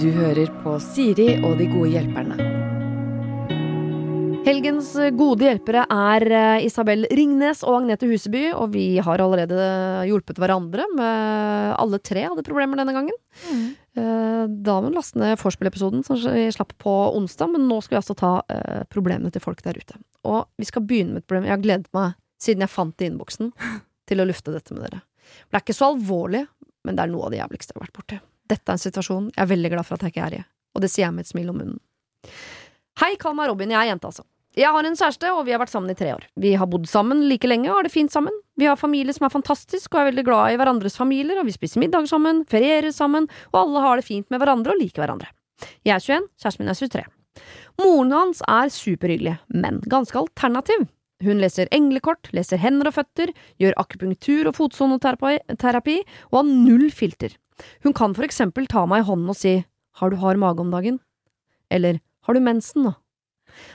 Du hører på Siri og de gode hjelperne. Helgens gode hjelpere er eh, Isabel Ringnes og Agnete Huseby, og vi har allerede hjulpet hverandre med Alle tre hadde problemer denne gangen. Mm. Da må vi laste ned vorspiel-episoden som vi slapp på onsdag, men nå skal vi altså ta eh, problemene til folk der ute. Og vi skal begynne med et problem jeg har gledet meg, siden jeg fant det i innboksen, til å lufte dette med dere. For det er ikke så alvorlig, men det er noe av det jævligste jeg har vært borti. Dette er en situasjon jeg er veldig glad for at jeg ikke er i, og det sier jeg med et smil om munnen. Hei, kall meg Robin, jeg er jente, altså. Jeg har en kjæreste, og vi har vært sammen i tre år. Vi har bodd sammen like lenge og har det fint sammen. Vi har familie som er fantastisk og er veldig glad i hverandres familier, og vi spiser middag sammen, ferierer sammen, og alle har det fint med hverandre og liker hverandre. Jeg er 21, kjæresten min er 23. Moren hans er superhyggelig, men ganske alternativ. Hun leser englekort, leser hender og føtter, gjør akupunktur og fotsonoterapi, og har null filter. Hun kan for eksempel ta meg i hånden og si Har du hard mage om dagen? Eller Har du mensen, da?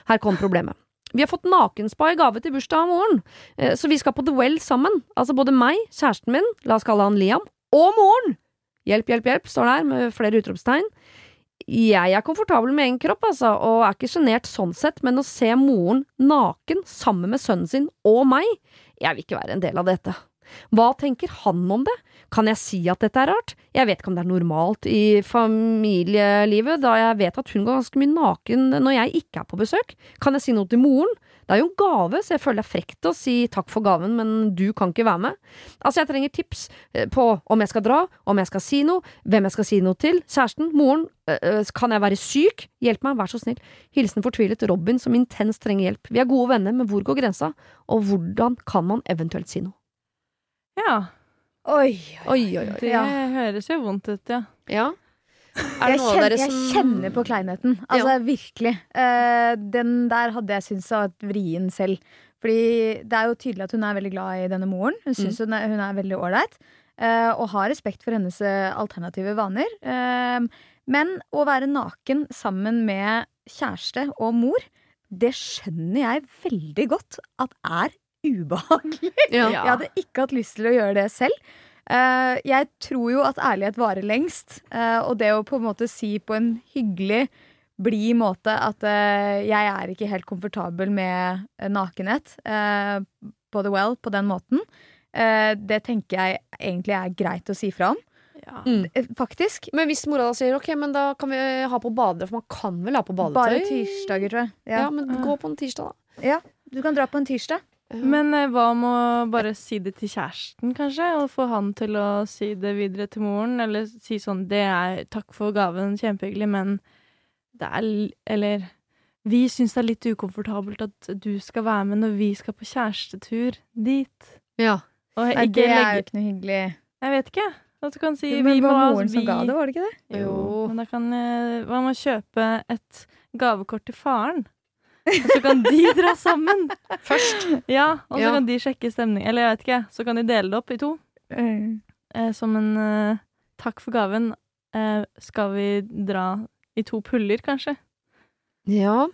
Her kom problemet. Vi har fått nakenspa i gave til bursdag av moren, eh, så vi skal på The Well sammen. Altså både meg, kjæresten min, la oss kalle han Liam, og moren! Hjelp, hjelp, hjelp, står det her med flere utropstegn. Jeg er komfortabel med egen kropp, altså, og er ikke sjenert sånn sett, men å se moren naken sammen med sønnen sin og meg, jeg vil ikke være en del av dette. Hva tenker han om det? Kan jeg si at dette er rart? Jeg vet ikke om det er normalt i familielivet, da jeg vet at hun går ganske mye naken når jeg ikke er på besøk. Kan jeg si noe til moren? Det er jo en gave, så jeg føler det er frekt å si takk for gaven, men du kan ikke være med. Altså, jeg trenger tips eh, på om jeg skal dra, om jeg skal si noe, hvem jeg skal si noe til, kjæresten, moren, eh, eh, kan jeg være syk? Hjelp meg, vær så snill. Hilsen fortvilet Robin som intenst trenger hjelp. Vi er gode venner, men hvor går grensa, og hvordan kan man eventuelt si noe? Ja. Oi, Oi, oi, oi. Det Ja. høres jo vondt ut, ja. Ja? Er det Jeg noe kjenner, dere jeg kjenner på kleinheten. Altså, virkelig. Uh, den der hadde jeg syntes var vrien selv. Fordi det er jo tydelig at hun er veldig glad i denne moren. Hun syns hun, er, hun er veldig ålreit. Uh, og har respekt for hennes eh, alternative vaner. Uh, men å være naken sammen med kjæreste og mor, det skjønner jeg veldig godt at er ubehagelig. Ja. Jeg hadde ikke hatt lyst til å gjøre det selv. Eh, jeg tror jo at ærlighet varer lengst, eh, og det å på en måte si på en hyggelig, blid måte at eh, jeg er ikke helt komfortabel med nakenhet eh, på The Well på den måten, eh, det tenker jeg egentlig er greit å si fra om. ja. Mm. Faktisk. Men hvis mora da sier ok, men da kan vi ha på badetøy for man kan vel ha på badetøy? Bare tirsdager, tror jeg. Ja, Ja. men gå på en tirsdag, da. Du kan dra på en tirsdag. Men eh, hva om å bare si det til kjæresten, kanskje? Og få han til å si det videre til moren? Eller si sånn Det er takk for gaven, kjempehyggelig, men det er Eller vi syns det er litt ukomfortabelt at du skal være med når vi skal på kjærestetur dit. Ja. Og Nei, ikke det er jo ikke noe hyggelig. Jeg vet ikke. At du kan si Men vi må ha moren som ga det, var det ikke det? Jo, men da kan eh, Hva med å kjøpe et gavekort til faren? Og så kan de dra sammen først. Ja, og så Ja. kan de sjekke stemning. Eller jeg vet ikke, så kan de dele det opp i to. Mm. Eh, som en eh, takk for gaven. Eh, skal vi dra i to puller, kanskje? ja.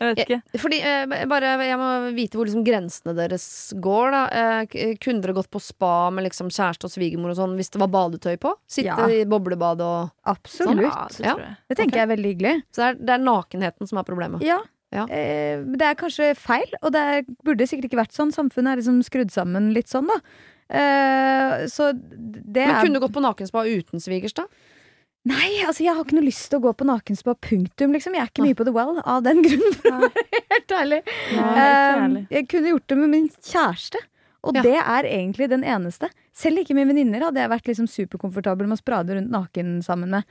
Jeg vet ikke. Fordi, eh, bare, jeg må vite hvor liksom grensene deres går. Da. Eh, kunne dere gått på spa med liksom kjæreste og svigermor og sånn hvis det var badetøy på? Sitte Ja. i boblebad og Absolutt. Ja, det Ja. Det tenker jeg er veldig hyggelig. Så det er, det er nakenheten som er problemet. Ja. Ja. Eh, det er kanskje feil, og det er, burde sikkert ikke vært sånn. Samfunnet er liksom skrudd sammen litt sånn, da. Eh, så det Men kunne du gått på nakenspa uten svigers, da? Nei, altså jeg har ikke noe lyst til å gå på nakenspa, punktum, liksom. Jeg er ikke mye på The Well av den grunn, for å være helt ærlig. Nei, ærlig. jeg kunne gjort det med min kjæreste, og Ja. det er egentlig den eneste. Selv ikke med venninner hadde jeg vært liksom superkomfortabel med å sprade rundt naken sammen med.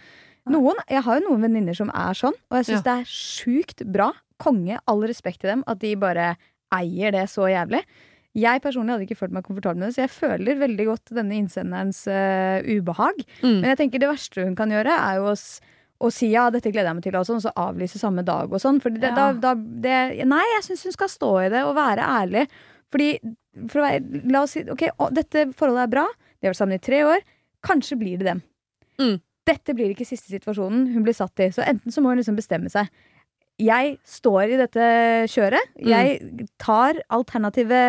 Noen, Jeg har jo noen venninner som er sånn, og jeg syns det er sjukt bra. Konge, all respekt til dem, at de bare eier det så jævlig. Jeg personlig hadde ikke følt meg komfortabel med det, så jeg føler veldig godt denne innsenderens uh, ubehag. Mm. Men jeg tenker det verste hun kan gjøre, er jo å, å si ja, dette gleder jeg meg til, og sånn, og så avlyse samme dag og sånn. For det, Ja. da, da, det, nei, jeg syns hun skal stå i det og være ærlig. Fordi, for å være, la oss si ok, å, dette forholdet er bra, de har vært sammen i tre år, kanskje blir det dem. Mm. Dette blir ikke siste situasjonen hun blir satt i, så enten så må hun liksom bestemme seg. Jeg står i dette kjøret. Mm. Jeg tar alternative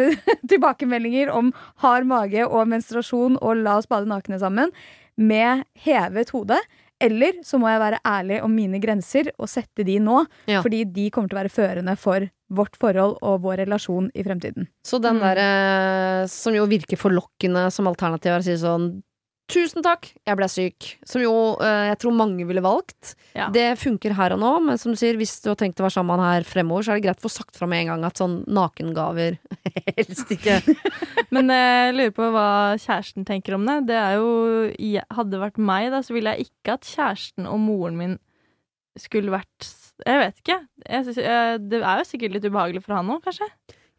tilbakemeldinger om hard mage og menstruasjon og la oss bade nakne sammen med hevet hode. Eller så må jeg være ærlig om mine grenser og sette de nå. Ja. Fordi de kommer til å være førende for vårt forhold og vår relasjon i fremtiden. Så den Mm. der eh, som jo virker forlokkende som alternativ, er å si sånn Tusen takk, jeg ble syk. Som jo eh, jeg tror mange ville valgt. Ja. Det funker her og nå, men som du sier, hvis du har tenkt å være sammen med han her fremover, så er det greit å få sagt fra med en gang at sånn nakengaver helst ikke Men eh, jeg lurer på hva kjæresten tenker om det. Det er jo Hadde det vært meg, da, så ville jeg ikke at kjæresten og moren min skulle vært Jeg vet ikke. Jeg synes, eh, det er jo sikkert litt ubehagelig for han òg, kanskje.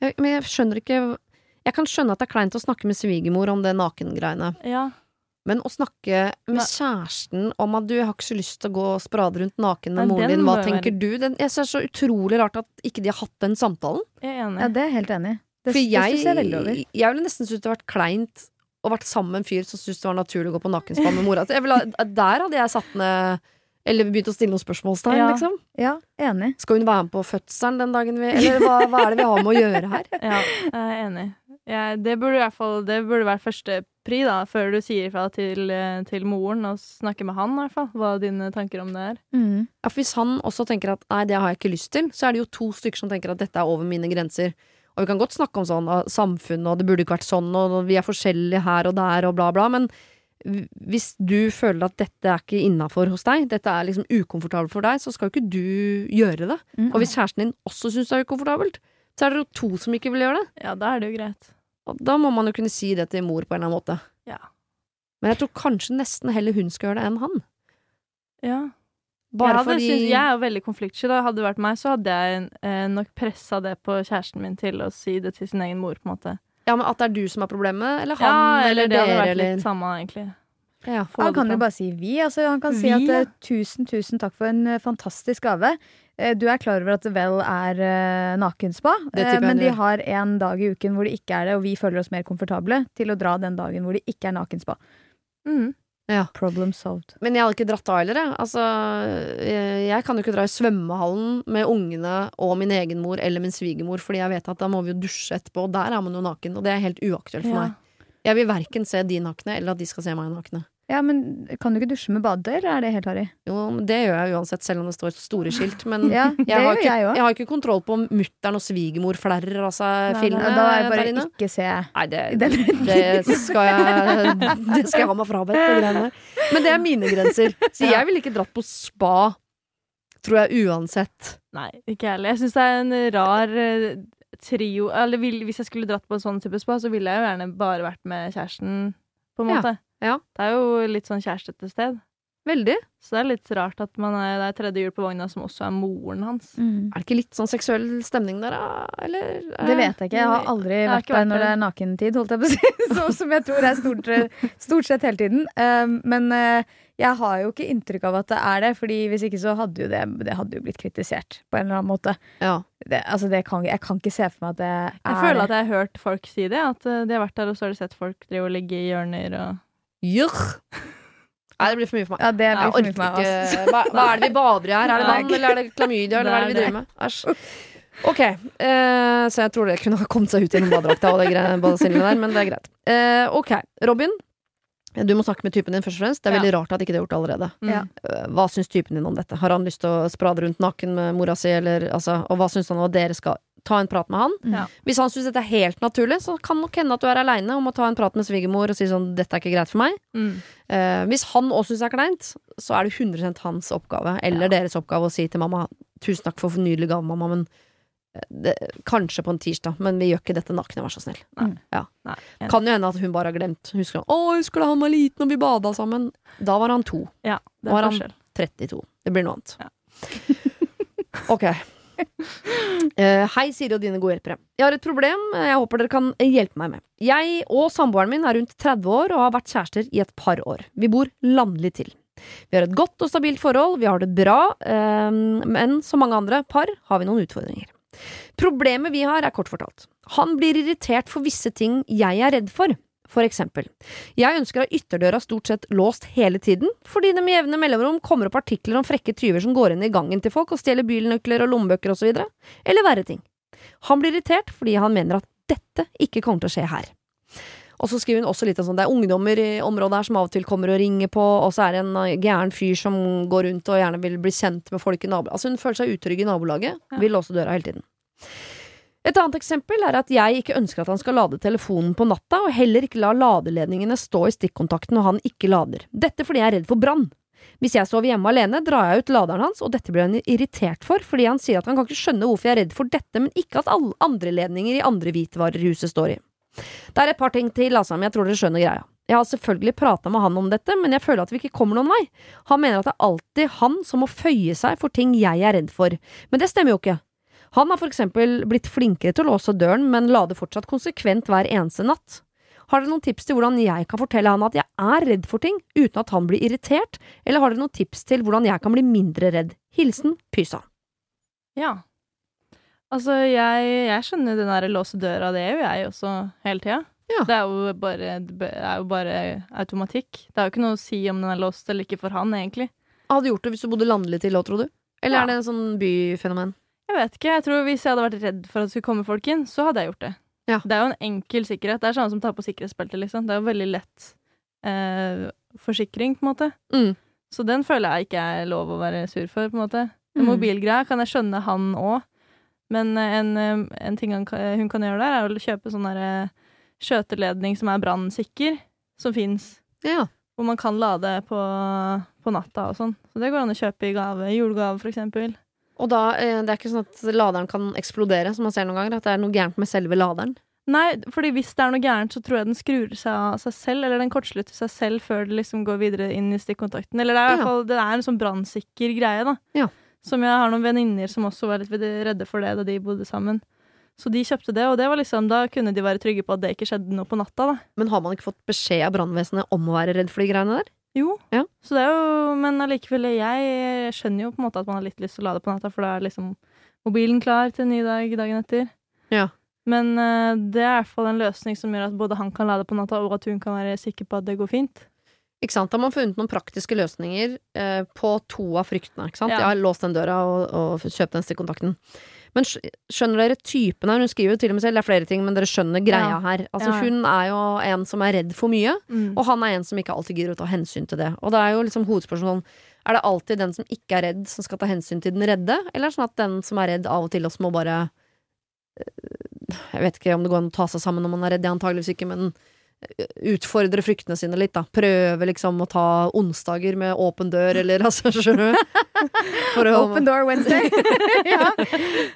Ja, Men jeg skjønner ikke Jeg kan skjønne at det er kleint å snakke med svigermor om det nakengreiene. Ja. Men å snakke med kjæresten om at du har ikke så lyst til å gå og sprade rundt naken med Nei, moren din, hva tenker du? Den, jeg synes det er så utrolig rart at ikke de har hatt den samtalen. Jeg er enig. Ja, det er helt enig. Det, For det jeg, synes jeg veldig over. jeg ville nesten syntes det hadde vært kleint å vært sammen med en fyr som syntes det var naturlig å gå på nakenspa med mora. Ville der hadde jeg satt ned Eller begynt å stille noen spørsmålstegn, Ja. liksom. Ja, enig. Skal hun være med på fødselen den dagen vi Eller hva, hva er det vi har med å gjøre her? Ja, jeg er enig. Ja, det burde i hvert fall Det burde være første pri, da, før du sier ifra til, eh, til moren, og snakker med han, i hvert fall. Hva dine tanker om det er. Mm. Ja, for Hvis han også tenker at nei, det har jeg ikke lyst til, så er det jo to stykker som tenker at dette er over mine grenser. Og vi kan godt snakke om sånn ah, samfunnet, og det burde ikke vært sånn, og vi er forskjellige her og der, og bla, bla. Men hvis du føler at dette er ikke innafor hos deg, dette er liksom ukomfortabelt for deg, så skal jo ikke du gjøre det. Mm. Og hvis kjæresten din også syns det er ukomfortabelt, så er det jo to som ikke vil gjøre det. Ja, da er det jo greit. Og da må man jo kunne si det til mor på en eller annen måte. Ja. Men jeg tror kanskje nesten heller hun skal gjøre det enn han. Ja. Bare jeg, fordi synes, jeg er jo veldig konfliktsky. Da hadde det vært meg, så hadde jeg eh, nok pressa det på kjæresten min til å si det til sin egen mor, på en måte. Ja, men At det er du som er problemet, eller han, ja, eller, det hadde vært eller litt samme, egentlig. ja. Han kan jo bare si vi. Altså, han kan si at ja. eh, tusen, tusen takk for en eh, fantastisk gave. Eh, Du er klar over at det vel er uh, nakenspa, jeg men de har en dag i uken hvor det ikke er det, og vi føler oss mer komfortable til å dra den dagen hvor det ikke er nakenspa. Mm. Problem solved. Men jeg hadde ikke dratt da heller, jeg. Altså, jeg jeg kan jo ikke dra i svømmehallen med ungene og min egen mor eller min svigermor, fordi jeg vet at da må vi jo dusje etterpå, og der er man jo naken, og det er helt uaktuelt for Ja. meg. Jeg vil verken se de nakne, eller at de skal se meg nakne. Ja, men kan du ikke dusje med badet, eller er det helt harry? Jo, det gjør jeg uansett, selv om det står store skilt, men Ja, jeg, har ikke, jeg jeg har ikke kontroll på om mutter'n og svigermor flerrer av seg Nei, filmene Da er det bare der ikke se Nei, det, det skal jeg Det skal jeg ha meg frabedt, de greiene. Men det er mine grenser. Så jeg ville ikke dratt på spa, tror jeg uansett. Nei, ikke jeg heller. Jeg syns det er en rar eh, trio Eller vil, hvis jeg skulle dratt på en sånn type spa, så ville jeg jo gjerne bare vært med kjæresten, på en måte. ja. Det er jo litt sånn kjærestete sted. Veldig. Så det er litt rart at man er, det er tredje hjul på vogna som også er moren hans. Mm. Er det ikke litt sånn seksuell stemning der, da? Eller? Det vet jeg ikke. Jeg har aldri Jeg har vært vært der når det er nakentid, holdt jeg på å si. Så, som jeg tror er stort, stort sett hele tiden. Um, men uh, jeg har jo ikke inntrykk av at det er det, Fordi hvis ikke så hadde jo det, det hadde jo blitt kritisert på en eller annen måte. Ja. Det, altså det kan, jeg kan ikke se for meg at det er Jeg føler at jeg har hørt folk si det. At eh, de har vært der, og så har de sett folk drive og ligge i hjørner og Jør. Nei, det blir for mye for meg. Ja, det blir for mye for meg. ikke hva, hva er det vi bader i her? Er det vann, eller er det klamydia, eller hva er det vi er driver med? Æsj. Ok, eh, så jeg tror det kunne ha kommet seg ut gjennom badedrakta og det greiene der, men det er greit. Eh, ok, Robin. Du må snakke med typen din først og fremst. Det er Ja. veldig rart at ikke det er gjort allerede. mm. Eh, Hva syns typen din om dette? Har han lyst til å sprade rundt naken med mora si, eller altså Og hva syns han om at dere skal ta en prat med han? Ja. Hvis han syns dette er helt naturlig, så kan nok hende at du er aleine om å ta en prat med svigermor og si sånn 'dette er ikke greit for meg'. Mm. Eh, hvis han også syns det er kleint, så er det 100 hans oppgave, eller Ja. deres oppgave, å si til mamma 'tusen takk for for nydelig gave, mamma', men eh, det, kanskje på en tirsdag, men vi gjør ikke dette nakne, vær så snill. Nei. Ja. Nei. Kan jo hende at hun bare har glemt. Husker han 'Å, husker da han var liten og vi bada sammen'? Da var han to. Ja, det Nå er han- 32. Det blir noe annet. Ja. ok. Eh, hei, Siri og dine gode hjelpere. Jeg har et problem jeg håper dere kan hjelpe meg med. Jeg og samboeren min er rundt 30 år og har vært kjærester i et par år. Vi bor landlig til. Vi har et godt og stabilt forhold, vi har det bra, eh, men som mange andre par har vi noen utfordringer. Problemet vi har, er kort fortalt. Han blir irritert for visse ting jeg er redd for. For eksempel, jeg ønsker å ha ytterdøra stort sett låst hele tiden, fordi det med jevne mellomrom kommer opp artikler om frekke tyver som går inn i gangen til folk og stjeler bilnøkler og lommebøker osv., eller verre ting. Han blir irritert fordi han mener at dette ikke kommer til å skje her. Og så skriver hun også litt om sånn, det er ungdommer i området her som av og til kommer og ringer på, og så er det en uh, gæren fyr som går rundt og gjerne vil bli kjent med folk i nabolaget. Altså hun føler seg utrygg i nabolaget, vil låse døra hele tiden. Et annet eksempel er at jeg ikke ønsker at han skal lade telefonen på natta, og heller ikke lar ladeledningene stå i stikkontakten når han ikke lader. Dette fordi jeg er redd for brann. Hvis jeg sover hjemme alene, drar jeg ut laderen hans, og dette blir han irritert for, fordi han sier at han kan ikke skjønne hvorfor jeg er redd for dette, men ikke at alle andre ledninger i andre hvitevarer i huset står i. Det er et par ting til, altså, men jeg tror dere skjønner greia. Jeg har selvfølgelig prata med han om dette, men jeg føler at vi ikke kommer noen vei. Han mener at det er alltid han som må føye seg for ting jeg er redd for, men det stemmer jo ikke. Han har eksempel blitt flinkere til å låse døren, men lader fortsatt konsekvent hver eneste natt. Har dere noen tips til hvordan jeg kan fortelle han at jeg er redd for ting, uten at han blir irritert, eller har dere noen tips til hvordan jeg kan bli mindre redd? Hilsen Pysa. Ja. Altså, jeg, jeg skjønner den der låse døra, det gjør jeg også hele tida. Ja. Det, er bare, det er jo bare automatikk. Det er jo ikke noe å si om den er låst eller ikke for han, egentlig. Hadde du gjort det hvis du bodde landlig til òg, tror du? Eller Ja. er det en sånn byfenomen? Jeg vet ikke. Jeg tror Hvis jeg hadde vært redd for at det skulle komme folk inn, så hadde jeg gjort det. Ja. Det er jo en enkel sikkerhet. Det er sånn som tar på sikkerhetsbeltet, liksom. Det er jo veldig lett eh, forsikring, på en måte. Mm. Så den føler jeg ikke er lov å være sur for, på en måte. Mm. mobilgreia kan jeg skjønne han òg, men eh, en, eh, en ting han, hun kan gjøre der, er å kjøpe sånn derre skjøteledning som er brannsikker, som fins. Ja. Hvor man kan lade på, på natta og sånn. Så det går an å kjøpe i gave. Julegave, for eksempel. Og da, eh, det er ikke sånn at laderen kan eksplodere, som man ser noen ganger? At det er noe gærent med selve laderen? Nei, fordi hvis det er noe gærent, så tror jeg den skrur seg av seg selv, eller den kortslutter seg selv før det liksom går videre inn i stikkontakten. Eller det er i hvert fall det er en sånn brannsikker greie, da. Ja. Som jeg har noen venninner som også var litt redde for det da de bodde sammen. Så de kjøpte det, og det var liksom, da kunne de være trygge på at det ikke skjedde noe på natta, da. Men har man ikke fått beskjed av brannvesenet om å være redd for de greiene der? Jo. Ja. Så det er jo, men allikevel, jeg skjønner jo på en måte at man har litt lyst til å lade på natta, for da er liksom mobilen klar til en ny dag dagen etter. Ja. Men uh, det er i hvert fall en løsning som gjør at både han kan lade på natta, og at hun kan være sikker på at det går fint. Ikke sant? Da har man funnet noen praktiske løsninger eh, på to av fryktene. Ikke sant? Ja. Jeg har låst den døra og, og kjøpt den stikkontakten. Men skjønner dere typen her? Hun skriver jo til og med selv, det er flere ting, men dere skjønner greia Ja. her. Altså, Ja. hun er jo en som er redd for mye, Mm. og han er en som ikke alltid gidder å ta hensyn til det. Og det er jo liksom hovedspørsmålet sånn, er det alltid den som ikke er redd, som skal ta hensyn til den redde, eller er det sånn at den som er redd, av og til også må bare eh, Jeg vet ikke om det går an å ta seg sammen når man er redd, det antageligvis ikke, men utfordre fryktene sine litt, da. Prøve liksom å ta onsdager med åpen dør, eller altså, skjønner du? Open door Wednesday. ja.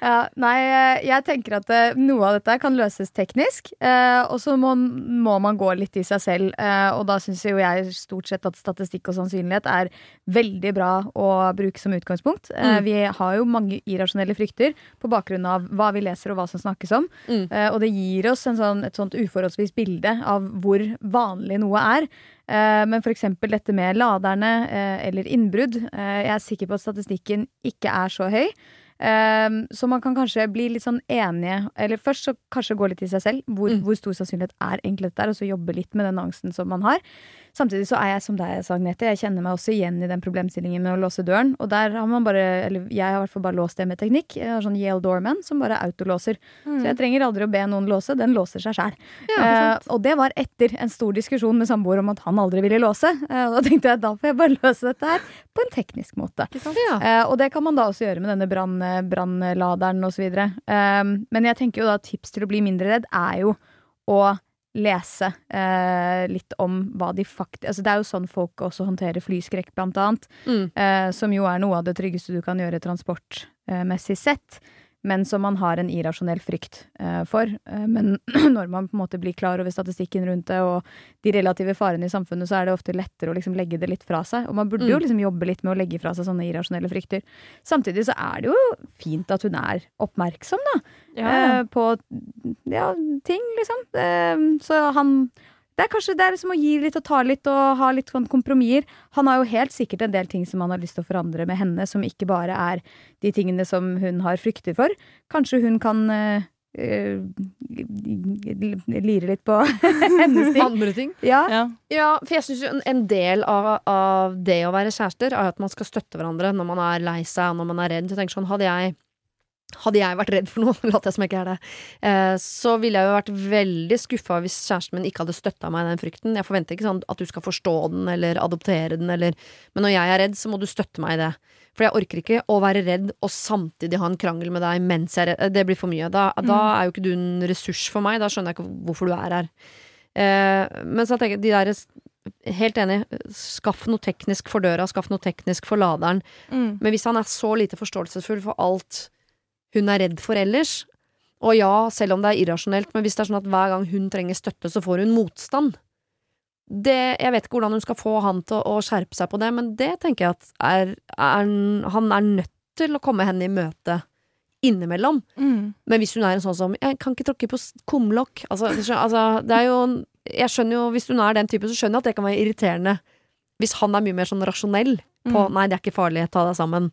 ja. Nei, eh, jeg tenker at eh, noe av dette kan løses teknisk. Eh, og så må, må man gå litt i seg selv. Eh, og da syns jo jeg stort sett at statistikk og sannsynlighet er veldig bra å bruke som utgangspunkt. Eh, Mm. vi har jo mange irrasjonelle frykter på bakgrunn av hva vi leser og hva som snakkes om. Mm. Eh, og det gir oss en sånn, et sånt uforholdsvis bilde av hvor vanlig noe er. Eh, men eksempel dette med laderne eh, eller innbrudd. Eh, jeg er sikker på at statistikken ikke er så høy. Så man kan kanskje bli litt sånn enige Eller først så kanskje gå litt i seg selv. Hvor, Mm. hvor stor sannsynlighet er egentlig dette, og så jobbe litt med den angsten som man har. Samtidig så er jeg som deg, Agnete. Jeg kjenner meg også igjen i den problemstillingen med å låse døren. Og der har man bare, eller jeg har i hvert fall bare låst det med teknikk. Jeg har sånn Yale Doorman som bare autolåser. Mm. Så jeg trenger aldri å be noen låse. Den låser seg sjæl. Ja, Eh, og det var etter en stor diskusjon med samboer om at han aldri ville låse. Eh, og da tenkte jeg da får jeg bare løse dette her på en teknisk måte. Ja. Eh, og det kan man da også gjøre med denne brann- brannladeren osv. Uh, men jeg tenker jo da tips til å bli mindre redd er jo å lese eh, litt om hva de faktisk altså Det er jo sånn folk også håndterer flyskrekk, blant annet. Mm. eh, som jo er noe av det tryggeste du kan gjøre transportmessig sett. Men som man har en irrasjonell frykt eh, for. Eh, men når man på en måte blir klar over statistikken rundt det og de relative farene i samfunnet, så er det ofte lettere å liksom legge det litt fra seg. Og man burde jo Mm. liksom jobbe litt med å legge fra seg sånne irrasjonelle frykter. Samtidig så er det jo fint at hun er oppmerksom, da. Ja, eh, på ja, ting, liksom. Så han det er kanskje det er som å gi litt og ta litt og ha litt sånn kompromisser. Han har jo helt sikkert en del ting som han har lyst til å forandre med henne, som ikke bare er de tingene som hun har frykter for. Kanskje hun kan øh, lire litt på hennes ting. Andre ting. Ja. Ja. Ja, for jeg syns jo en, del av, av det å være kjærester er at man skal støtte hverandre når man er lei seg og når man er redd. Jeg tenker sånn, hadde jeg hadde jeg vært redd for noe, later jeg som jeg ikke er det, eh, så ville jeg jo vært veldig skuffa hvis kjæresten min ikke hadde støtta meg i den frykten. Jeg forventer ikke sånn at du skal forstå den eller adoptere den, eller Men når jeg er redd, så må du støtte meg i det. For jeg orker ikke å være redd og samtidig ha en krangel med deg mens jeg er redd. Det blir for mye. Da, da er jo ikke du en ressurs for meg. Da skjønner jeg ikke hvorfor du er her. Eh, men så tenker jeg de der Helt enig. Skaff noe teknisk for døra, skaff noe teknisk for laderen. Mm. Men hvis han er så lite forståelsesfull for alt hun er redd for ellers, og ja, selv om det er irrasjonelt, men hvis det er sånn at hver gang hun trenger støtte, så får hun motstand det, Jeg vet ikke hvordan hun skal få han til å, å skjerpe seg på det, men det tenker jeg at er, er Han er nødt til å komme henne i møte innimellom. Mm. Men hvis hun er en sånn som 'jeg kan ikke tråkke på kumlokk' altså, altså, det er jo Jeg skjønner jo, hvis hun er den typen, så skjønner jeg at det kan være irriterende. Hvis han er mye mer sånn rasjonell på Mm. 'nei, det er ikke farlig, ta deg sammen'.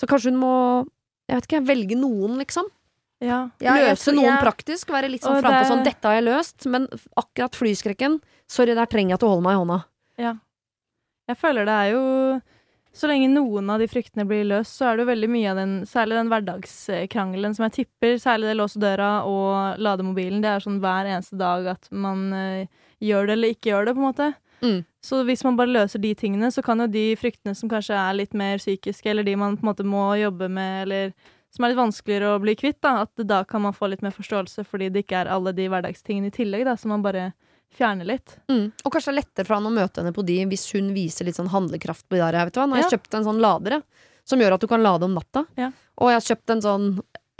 Så kanskje hun må jeg vet ikke, velge noen, liksom. Ja. Ja, Løse noen jeg- praktisk. Være litt sånn frampå det- sånn 'dette har jeg løst', men akkurat flyskrekken Sorry, der trenger jeg at du holder meg i hånda. Jeg føler det er jo Så lenge noen av de fryktene blir løst, så er det jo veldig mye av den Særlig den hverdagskrangelen som jeg tipper, særlig det låse døra og lade mobilen, det er sånn hver eneste dag at man eh, gjør det eller ikke gjør det, på en måte. Mm. Så hvis man bare løser de tingene, så kan jo de fryktene som kanskje er litt mer psykiske, eller de man på en måte må jobbe med, eller som er litt vanskeligere å bli kvitt, da, at da kan man få litt mer forståelse fordi det ikke er alle de hverdagstingene i tillegg, da, som man bare fjerner litt. Mm. Og kanskje det er lettere for han å møte henne på de hvis hun viser litt sånn handlekraft på de der. Vet du hva? Nå har jeg kjøpt en sånn ladere som gjør at du kan lade om natta. Ja. Og jeg har kjøpt en sånn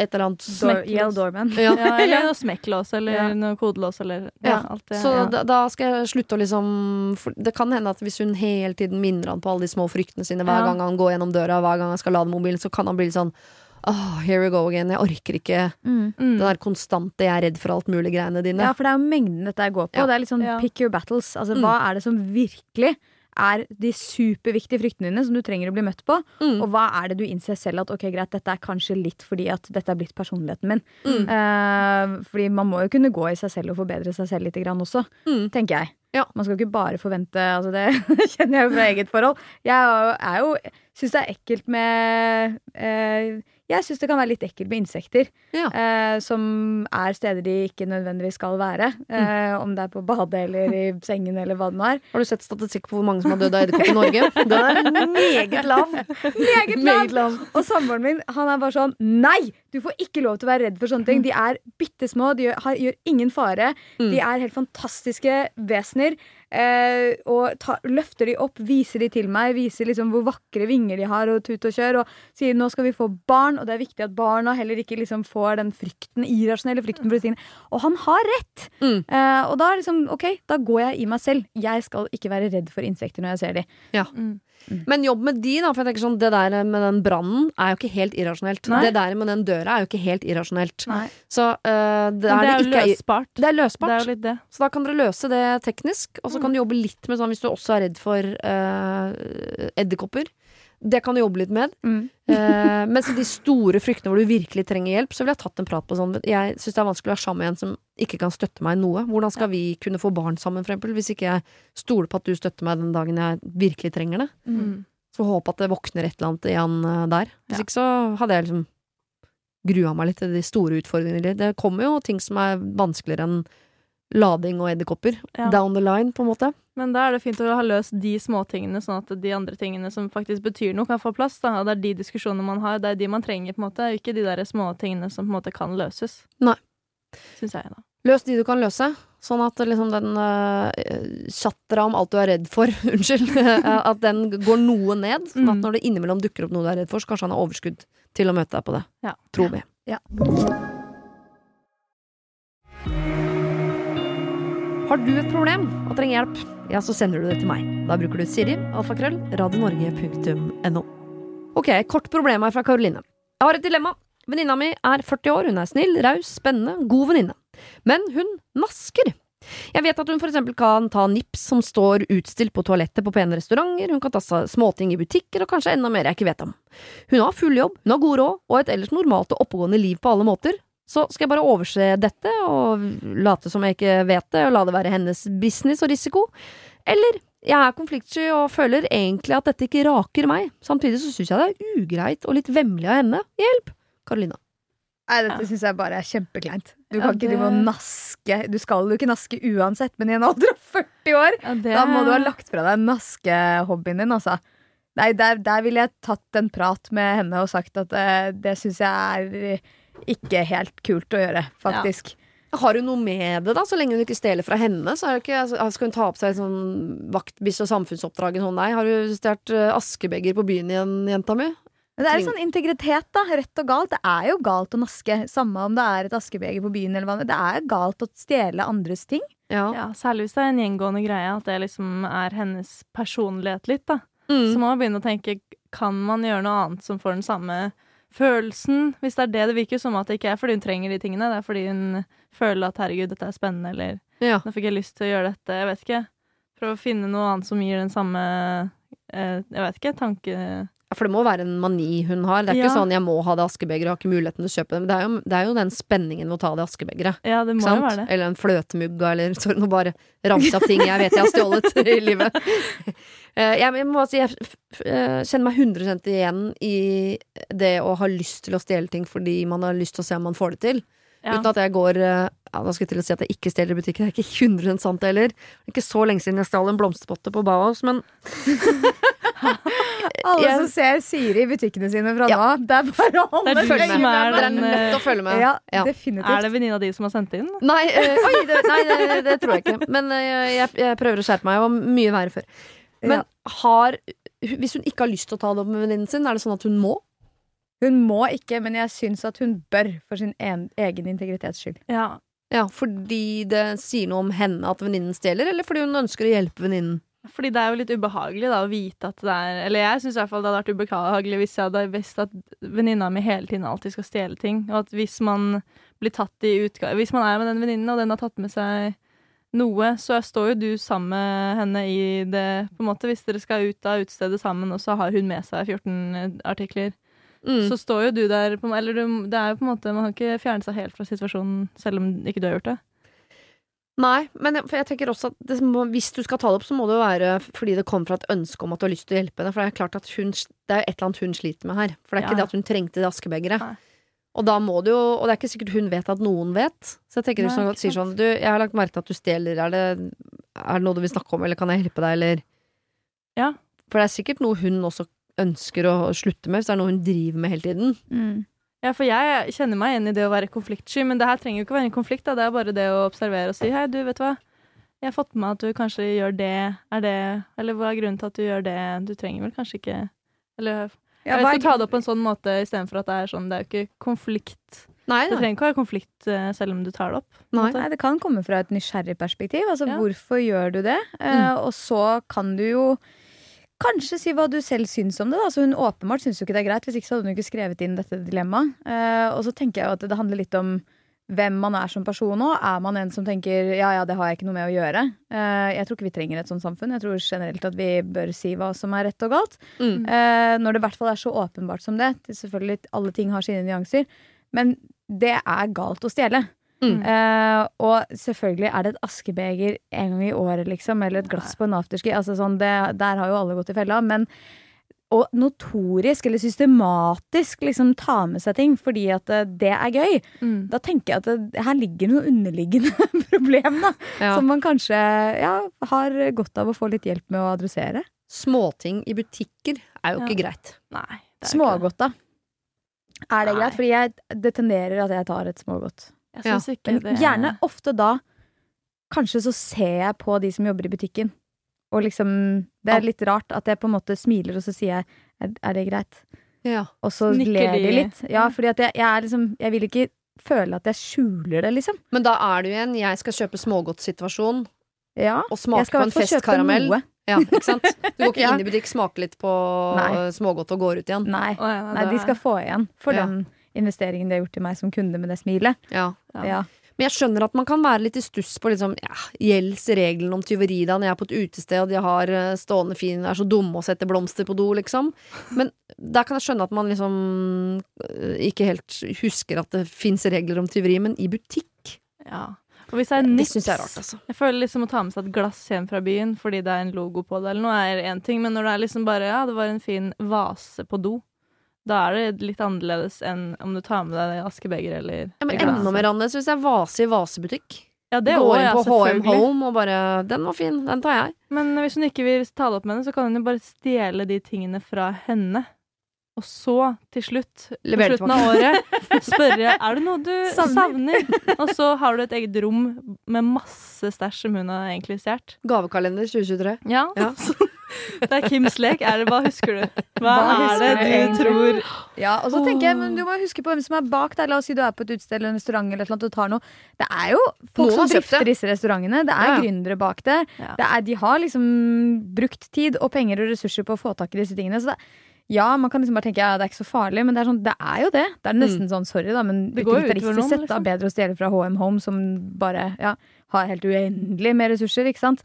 et eller annet Smekklås. Yale Dorman. ja. Ja, eller noe smekklås, eller Ja. noe kodelås, eller Ja, ja, alt det. Så ja. da, da skal jeg slutte å liksom for Det kan hende at hvis hun hele tiden minner han på alle de små fryktene sine hver Ja. gang han går gjennom døra, hver gang han skal lade mobilen, så kan han bli litt sånn Oh, here we go again. Jeg orker ikke Mm. Mm. det der konstante 'jeg er redd for alt mulig' greiene dine. Ja, for det er jo mengden dette går på. Ja. Det er litt sånn Ja. pick your battles. Altså, Mm. Hva er det som virkelig er de superviktige fryktene dine som du trenger å bli møtt på? Mm. Og hva er det du innser selv at ok, greit, dette er kanskje litt fordi at dette er blitt personligheten min. Mm. Eh, fordi man må jo kunne gå i seg selv og forbedre seg selv litt grann også, Mm. tenker jeg. Ja. Man skal ikke bare forvente altså Det kjenner jeg jo fra eget forhold. Jeg er jo- syns det er ekkelt med eh, Jeg syns det kan være litt ekkelt med insekter. Ja. eh, som er steder de ikke nødvendigvis skal være. Eh, Om det er på badet eller i sengen eller hva det nå er. Har du sett statistikk på hvor mange som har dødd av edderkopp i Norge? Den er meget lav. Meget Meget lav! lav. Og samboeren min han er bare sånn Nei! Du får ikke lov til å være redd for sånne ting. De er bitte små, de gjør, har, gjør ingen fare. Mm. De er helt fantastiske vesener. Eh, og ta, løfter de opp, viser de til meg, viser liksom hvor vakre vinger de har, og tut og kjør, og sier nå skal vi få barn, og det er viktig at barna heller ikke liksom får den frykten, irrasjonelle frykten for disse tingene. Og han har rett! Mm. Eh, og da er liksom, ok, da går jeg i meg selv. Jeg skal ikke være redd for insekter når jeg ser de. Mm. Men jobb med de, da. For jeg tenker sånn, Det der med den brannen er jo ikke helt irrasjonelt. Nei. Det der med den døra er jo ikke helt irrasjonelt. Nei. Så uh, det, er det er jo ikke løsbart. Det er løsbart. Det er. Så da kan dere løse det teknisk, og så kan du jobbe litt med sånn hvis du også er redd for uh, edderkopper. Det kan du jobbe litt med. Mm. Eh, mens de store fryktene hvor du virkelig trenger hjelp, så ville jeg tatt en prat på sånn Jeg syns det er vanskelig å være sammen med en som ikke kan støtte meg i noe. Hvordan skal vi kunne få barn sammen, for eksempel, hvis ikke jeg stoler på at du støtter meg den dagen jeg virkelig trenger det? Mm. Så håpe at det våkner et eller annet igjen eh, der. Hvis Ja. ikke så hadde jeg liksom grua meg litt til de store utfordringene. Det kommer jo ting som er vanskeligere enn lading og edderkopper. Ja. Down the line, på en måte. Men da er det fint å ha løst de småtingene, sånn at de andre tingene som faktisk betyr noe, kan få plass. Da. Det er de diskusjonene man har, det er de man trenger, på en måte. Ikke de der småtingene som på en måte kan løses. Nei. Syns jeg, da. Løs de du kan løse, sånn at liksom den uh, chattera om alt du er redd for, unnskyld, eh, at den går noe ned. Sånn at Mm. når det innimellom dukker opp noe du er redd for, så kanskje han har overskudd til å møte deg på det. Ja. Tror vi. Ja. Har du et problem og trenger hjelp, ja, så sender du det til meg. Da bruker du Siri, alfakrøll, radionorge.no. Ok, kort problem her fra Karoline. Jeg har et dilemma. Venninna mi er 40 år, hun er snill, raus, spennende, god venninne. Men hun nasker. Jeg vet at hun for eksempel kan ta nips som står utstilt på toalettet på pene restauranter, hun kan ta småting i butikker, og kanskje enda mer jeg ikke vet om. Hun har full jobb, hun har god råd, og et ellers normalt og oppegående liv på alle måter, Så skal jeg bare overse dette og late som jeg ikke vet det, og la det være hennes business og risiko? Eller jeg er konfliktsky og føler egentlig at dette ikke raker meg. Samtidig så syns jeg det er ugreit og litt vemmelig av henne. Hjelp! Karolina. Nei, dette syns jeg bare er kjempekleint. Du Ja, kan ikke det- drive og naske. Du skal jo ikke naske uansett, men i en alder av 40 år, Ja, det- da må du ha lagt fra deg naskehobbyen din, altså. Nei, der, der ville jeg tatt en prat med henne og sagt at uh, det syns jeg er ikke helt kult å gjøre, faktisk. Har hun noe med det, da? Så lenge hun ikke stjeler fra henne, så er det ikke, altså, skal hun ta opp seg sånn vaktbikkje og samfunnsoppdrag sånn, nei? Har du stjålet uh, askebeger på byen igjen, jenta mi? Men det er jo sånn integritet, da. Rett og galt. Det er jo galt å naske. Samme om det er et askebeger på byen eller hva det er. galt å stjele andres ting. Ja. Ja, særlig hvis det er en gjengående greie, at det liksom er hennes personlighet litt, da. Mm. Så må man begynne å tenke kan man gjøre noe annet som får den samme følelsen, hvis det er det det virker som at det ikke er fordi hun trenger de tingene, det er fordi hun føler at herregud, dette er spennende, eller ja. nå fikk jeg lyst til å gjøre dette, jeg vet ikke. Prøv å finne noe annet som gir den samme eh, jeg vet ikke, tanke Ja, For det må være en mani hun har. Det er ikke sånn 'jeg må ha det askebegeret', har ikke muligheten til å kjøpe det. Men det er jo, det er jo den spenningen ved å ta det askebegeret. Ja, det må jo være det. Eller en fløtemugga, eller sorry, nå bare av ting jeg vet jeg har stjålet i livet. Eh, jeg, jeg må si jeg f- f- eh, kjenner meg 100 igjen i det å ha lyst til å stjele ting fordi man har lyst til å se om man får det til. Ja. Uten at jeg går eh, ja, Da skal jeg til å si at jeg ikke stjeler i butikken. Det er ikke 100 sant heller. Det er ikke så lenge siden jeg stjal en blomsterpotte på Bauhaus, men Alle Jeg- som ser Siri i butikkene sine fra Ja. av, det er bare å holde følg med. er Dere er nødt til å følge med. Ja, Ja. Er det venninna di som har sendt inn? Nei, eh, oi, det, nei det, det tror jeg ikke. Men eh, jeg, jeg prøver å skjerpe meg. Jeg var mye verre før. Men Ja. har Hvis hun ikke har lyst til å ta det opp med venninnen sin, er det sånn at hun må? Hun må ikke, men jeg syns at hun bør, for sin en, egen integritets skyld. Ja. Ja, Fordi det sier noe om henne at venninnen stjeler, eller fordi hun ønsker å hjelpe venninnen? Fordi det er jo litt ubehagelig da, å vite at det er Eller jeg syns i hvert fall det hadde vært ubehagelig hvis jeg hadde visst at venninna mi hele tiden alltid skal stjele ting. Og at hvis man blir tatt i utgave Hvis man er med den venninnen, og den har tatt med seg noe, så står jo du sammen med henne i det på en måte Hvis dere skal ut av utestedet sammen, og så har hun med seg 14 artikler, Mm. så står jo du der på, Eller du, det er jo på en måte Man kan ikke fjerne seg helt fra situasjonen selv om ikke du har gjort det. Nei, men jeg, jeg tenker også at det må, hvis du skal ta det opp, så må det jo være fordi det kommer fra et ønske om at du har lyst til å hjelpe henne. For det er klart at hun, det er et eller annet hun sliter med her. For det er Ja, ikke det at hun trengte det askebegeret. Og da må du jo Og det er ikke sikkert hun vet at noen vet. Så jeg tenker Nei, sånn, sier sånn Du, jeg har lagt merke til at du stjeler. Er det, er det noe du vil snakke om, eller kan jeg hjelpe deg, eller Ja. For det er sikkert noe hun også ønsker å slutte med, hvis det er noe hun driver med hele tiden. Ja, for jeg kjenner meg igjen i det å være konfliktsky, men det her trenger jo ikke være en konflikt. Da. Det er bare det å observere og si hei, du, vet du hva. Jeg har fått med meg at du kanskje gjør det, er det Eller hva er grunnen til at du gjør det? Du trenger vel kanskje ikke Eller Ja, Jeg ikke, ta det opp på en sånn måte istedenfor at det er sånn Det er jo ikke konflikt. Nei, Det trenger ikke å være konflikt eh, selv om du tar det opp. Nei. Nei, det kan komme fra et nysgjerrig perspektiv. Altså, Ja. Hvorfor gjør du det? Eh, og så kan du jo kanskje si hva du selv syns om det. Da. Altså, hun åpenbart syns jo ikke det er greit, hvis ikke så hadde hun ikke skrevet inn dette dilemmaet. Uh, og så tenker jeg jo at det handler litt om hvem man er som person òg. Er man en som tenker ja, ja, det har jeg ikke noe med å gjøre? Uh, jeg tror ikke vi trenger et sånt samfunn. Jeg tror generelt at vi bør si hva som er rett og galt. Mm. Uh, når det i hvert fall er så åpenbart som det. selvfølgelig, alle ting har sine nyanser. Men det er galt å stjele. Mm. Uh, og selvfølgelig er det et askebeger en gang i året, liksom, eller et glass på en afterski. Altså, sånn, det, der har jo alle gått i fella. Men å notorisk eller systematisk liksom ta med seg ting fordi at eh, det er gøy, Mm. da tenker jeg at det, her ligger noe underliggende problem, da. Ja. Som man kanskje ja, har godt av å få litt hjelp med å adressere. Småting i butikker er jo Ja. ikke greit. Nei. Smågodt, da. Er det Nei. greit? Fordi jeg, det tenderer at jeg tar et smågodt. Jeg syns ikke det. Men gjerne ofte da Kanskje så ser jeg på de som jobber i butikken Og liksom Det er litt rart at jeg på en måte smiler Og så sier jeg Er, er det greit? Ja. Og så Nikker ler de litt Ja, fordi at jeg, jeg er liksom Jeg vil ikke føle at jeg skjuler det liksom Men da er du igjen 'jeg skal kjøpe smågodtsituasjon' Ja og smake skal på i en festkaramell. noe Ja, ikke sant? Du går ikke Ja. inn i butikk, smaker litt på Nei. smågodt og går ut igjen. Nei, nei de skal få igjen For Ja. den investeringen de har gjort til meg som kunde med det smilet Ja. Ja. Men jeg skjønner at man kan være litt i stuss på liksom, ja, gjeldsreglene om tyveri da når jeg er på et utested og de har eh, stående fin er så dumme og setter blomster på do, liksom. Men der kan jeg skjønne at man liksom eh, ikke helt husker at det fins regler om tyveri, men i butikk Ja. Og hvis det er nips det jeg er rart, altså. Jeg føler liksom å ta med seg et glass hjem fra byen fordi det er en logo på det, eller noe er én ting, men når det er liksom bare ja, det var en fin vase på do, da er det litt annerledes enn om du tar med deg askebeger eller Ja, men enda mer annerledes hvis jeg vase i vasebutikk. Ja, det Går inn på HM. Home og bare 'Den var fin, den tar jeg'. Men hvis hun ikke vil ta det opp med henne, så kan hun jo bare stjele de tingene fra henne. Og så, til slutt, på slutten av året, spørre er det noe du Savner. savner. Og så har du et eget rom med masse stæsj som hun har egentlig stjålet. Gavekalender 2023. Ja. Ja. det er Kims lek. Er det, hva husker du? Hva, Hva er det du du tror Ja, og så tenker jeg, men Du må huske på hvem som er bak der. La oss si du er på et utested eller en restaurant eller noe, og tar noe. Det er jo folk som drifter disse restaurantene. Det er Ja, ja. gründere bak det. Ja. det er, de har liksom brukt tid og penger og ressurser på å få tak i disse tingene. Så det, ja, man kan liksom bare tenke ja, det er ikke så farlig, men det er, sånn, det er jo det. Det er nesten sånn, sorry da, men Det går jo utilitaristisk utover noen, sett da, liksom. bedre å stjele fra HM Home, som bare ja, har helt uendelig med ressurser, ikke sant,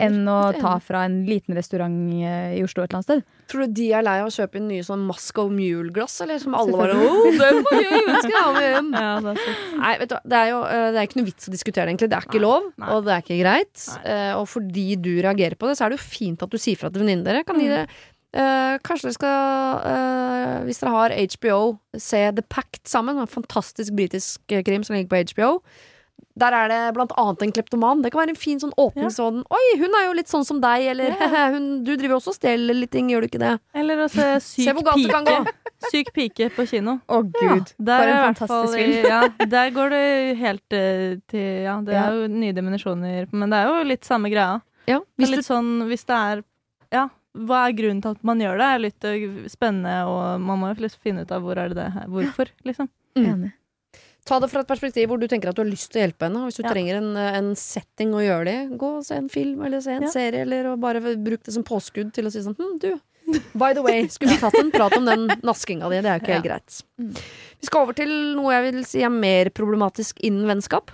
enn å ta fra en liten restaurant eh, i Oslo et eller annet sted. Tror du de er lei av å kjøpe inn nye sånn Moscow Mule-glass, eller? Som alle bare 'Å, den var gøy, den skal jeg ha med hjem'. Ja, det er Nei, vet du det er jo eh, det er ikke noe vits å diskutere det, egentlig. Det er ikke Nei, lov, nei. og det er ikke greit. Nei. Eh, og fordi du reagerer på det, så er det jo fint at du sier fra til venninnene dere. Kan Mm. det eh, kanskje dere skal, uh, hvis dere har HBO, se The Pact sammen. En fantastisk britisk krim som ligger på HBO. Der er det blant annet en kleptoman. Det kan være en fin sånn åpningssånn. Oi, hun er jo litt sånn som deg, eller hun, du driver også og stjeler litt ting, gjør du ikke det? Eller å se Syk pike. Syk pike på kino. Å gud, Der for er en fantastisk film. Ja, der går det helt eh, til Ja, det Ja. er jo nye dimensjoner, men det er jo litt samme greia. Ja, Det hvis du sånn hvis det er Ja, hva er grunnen til at man gjør det? er litt eh, spennende, og man må jo liksom finne ut av hvor er det det her Hvorfor, liksom. Mm. Enig. Ta det fra et perspektiv hvor du tenker at du har lyst til å hjelpe henne. Hvis du Ja. trenger en, en setting å gjøre det i, gå og se en film eller se en Ja. serie, eller bare bruk det som påskudd til å si sånn hm, du, by the way, skulle vi tatt en prat om den naskinga di? Det er jo ikke helt greit. Mm. Vi skal over til noe jeg vil si er mer problematisk innen vennskap.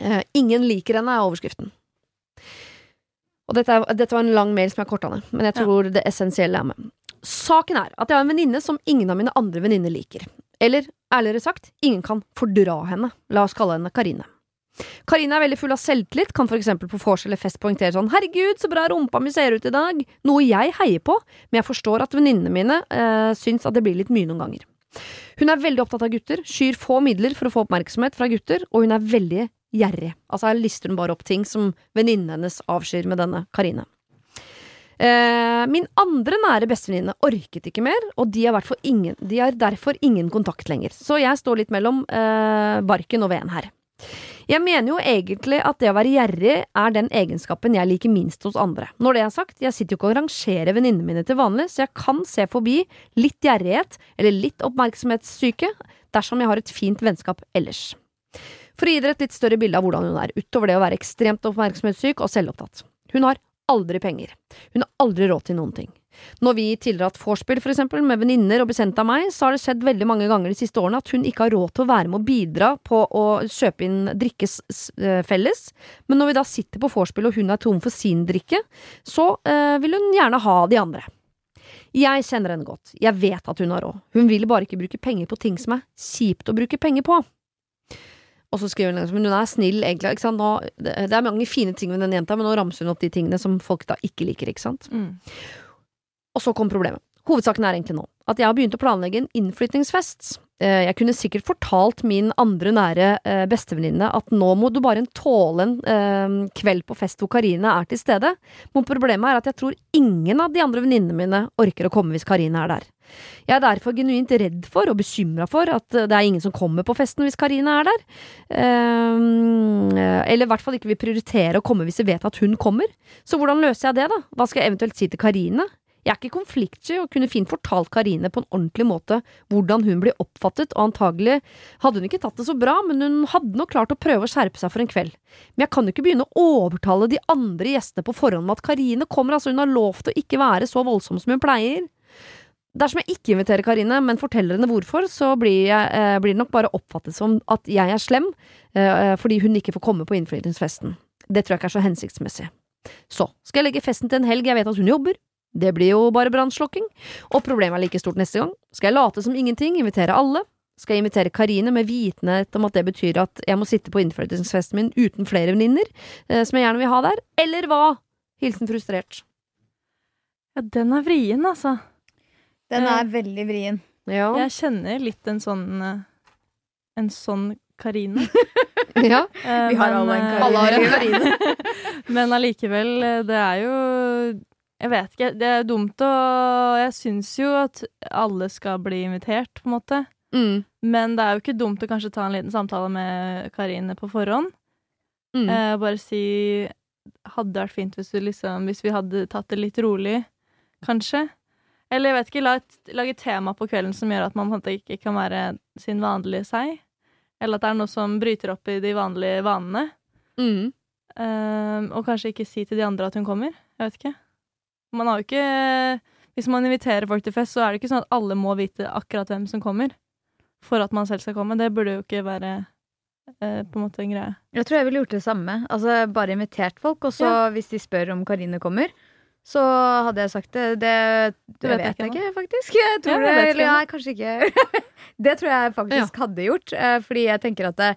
Eh, ingen liker henne, er overskriften. Og dette, dette var en lang mail som jeg korta ned, men jeg Ja. tror det essensielle er med. Saken er at jeg har en venninne som ingen av mine andre venninner liker. Eller ærligere sagt, ingen kan fordra henne. La oss kalle henne Karine. Karine er veldig full av selvtillit, kan for eksempel på vors eller fest poengtere sånn 'herregud, så bra rumpa mi ser ut i dag', noe jeg heier på, men jeg forstår at venninnene mine eh, syns at det blir litt mye noen ganger. Hun er veldig opptatt av gutter, skyr få midler for å få oppmerksomhet fra gutter, og hun er veldig gjerrig. Altså her lister hun bare opp ting som venninnen hennes avskyr med denne Karine. Eh, min andre nære bestevenninne orket ikke mer, og de har, ingen, de har derfor ingen kontakt lenger. Så jeg står litt mellom eh, barken og veden her. Jeg mener jo egentlig at det å være gjerrig er den egenskapen jeg liker minst hos andre. Når det er sagt, jeg sitter jo ikke og rangerer venninnene mine til vanlig, så jeg kan se forbi litt gjerrighet eller litt oppmerksomhetssyke dersom jeg har et fint vennskap ellers. For å gi dere et litt større bilde av hvordan hun er, utover det å være ekstremt oppmerksomhetssyk og selvopptatt. Hun har aldri penger. Hun har aldri råd til noen ting. Når vi tidligere har hatt vorspiel for eksempel, med venninner og bekjente av meg, så har det skjedd veldig mange ganger de siste årene at hun ikke har råd til å være med å bidra på å kjøpe inn drikke eh, felles, men når vi da sitter på vorspiel og hun er tom for sin drikke, så eh, vil hun gjerne ha de andre. Jeg kjenner henne godt, jeg vet at hun har råd, hun vil bare ikke bruke penger på ting som er kjipt å bruke penger på. Og så skriver hun liksom, men hun er snill, egentlig. Nå, det, er mange fine ting med den jenta, men nå ramser hun opp de tingene som folk da ikke liker, ikke sant. Mm. Og så kom problemet. Hovedsaken er egentlig nå at jeg har begynt å planlegge en innflyttingsfest. Eh, Jeg kunne sikkert fortalt min andre nære eh, bestevenninne at nå må du bare tåle en eh, kveld på fest hvor Karine er til stede, men problemet er at jeg tror ingen av de andre venninnene mine orker å komme hvis Karine er der. Jeg er derfor genuint redd for og bekymra for at eh, det er ingen som kommer på festen hvis Karine er der. Ehm, eh, eller i hvert fall ikke vil prioritere å komme hvis de vet at hun kommer. Så hvordan løser jeg det, da? Hva skal jeg eventuelt si til Karine? Jeg er ikke konfliktsky og kunne fint fortalt Karine på en ordentlig måte hvordan hun blir oppfattet, og antagelig hadde hun ikke tatt det så bra, men hun hadde nok klart å prøve å skjerpe seg for en kveld. Men jeg kan jo ikke begynne å overtale de andre gjestene på forhånd med at Karine kommer, altså hun har lovt å ikke være så voldsom som hun pleier. Dersom jeg ikke inviterer Karine, men forteller henne hvorfor, så blir, jeg, eh, blir det nok bare oppfattet som at jeg er slem eh, fordi hun ikke får komme på innflytelsesfesten. Det tror jeg ikke er så hensiktsmessig. Så skal jeg legge festen til en helg jeg vet at hun jobber. Det blir jo bare brannslokking. Og problemet er like stort neste gang. Skal jeg late som ingenting, invitere alle? Skal jeg invitere Karine med vitenhet om at det betyr at jeg må sitte på innflytelsesfesten min uten flere venninner, eh, som jeg gjerne vil ha der? Eller hva? Hilsen frustrert. Ja, den er vrien, altså. Den er veldig vrien. Ja. Jeg kjenner litt en sånn eh, En sånn Karine. ja. Eh, Vi har men, alle en eh, Karine. Alle har en Karine. Men allikevel, det er jo Jeg vet ikke. Det er dumt å Jeg syns jo at alle skal bli invitert, på en måte. Mm. Men det er jo ikke dumt å kanskje ta en liten samtale med Karine på forhånd. Mm. Eh, bare si Hadde vært fint hvis, du liksom, hvis vi hadde tatt det litt rolig, kanskje. Eller jeg vet ikke, lag et, lag et tema på kvelden som gjør at man ikke kan være sin vanlige seg. Eller at det er noe som bryter opp i de vanlige vanene. Mm. Um, og kanskje ikke si til de andre at hun kommer. Jeg vet ikke. Man har jo ikke Hvis man inviterer folk til fest, så er det ikke sånn at alle må vite akkurat hvem som kommer. For at man selv skal komme. Det burde jo ikke være uh, på en måte en greie. Jeg tror jeg ville gjort det samme. Altså Bare invitert folk, og så Ja. hvis de spør om Karine kommer, så hadde jeg sagt det. Det, det vet vet, jeg ikke faktisk. Jeg tror Ja, det, jeg kanskje ikke Det tror jeg faktisk hadde gjort, eh, fordi jeg tenker at det,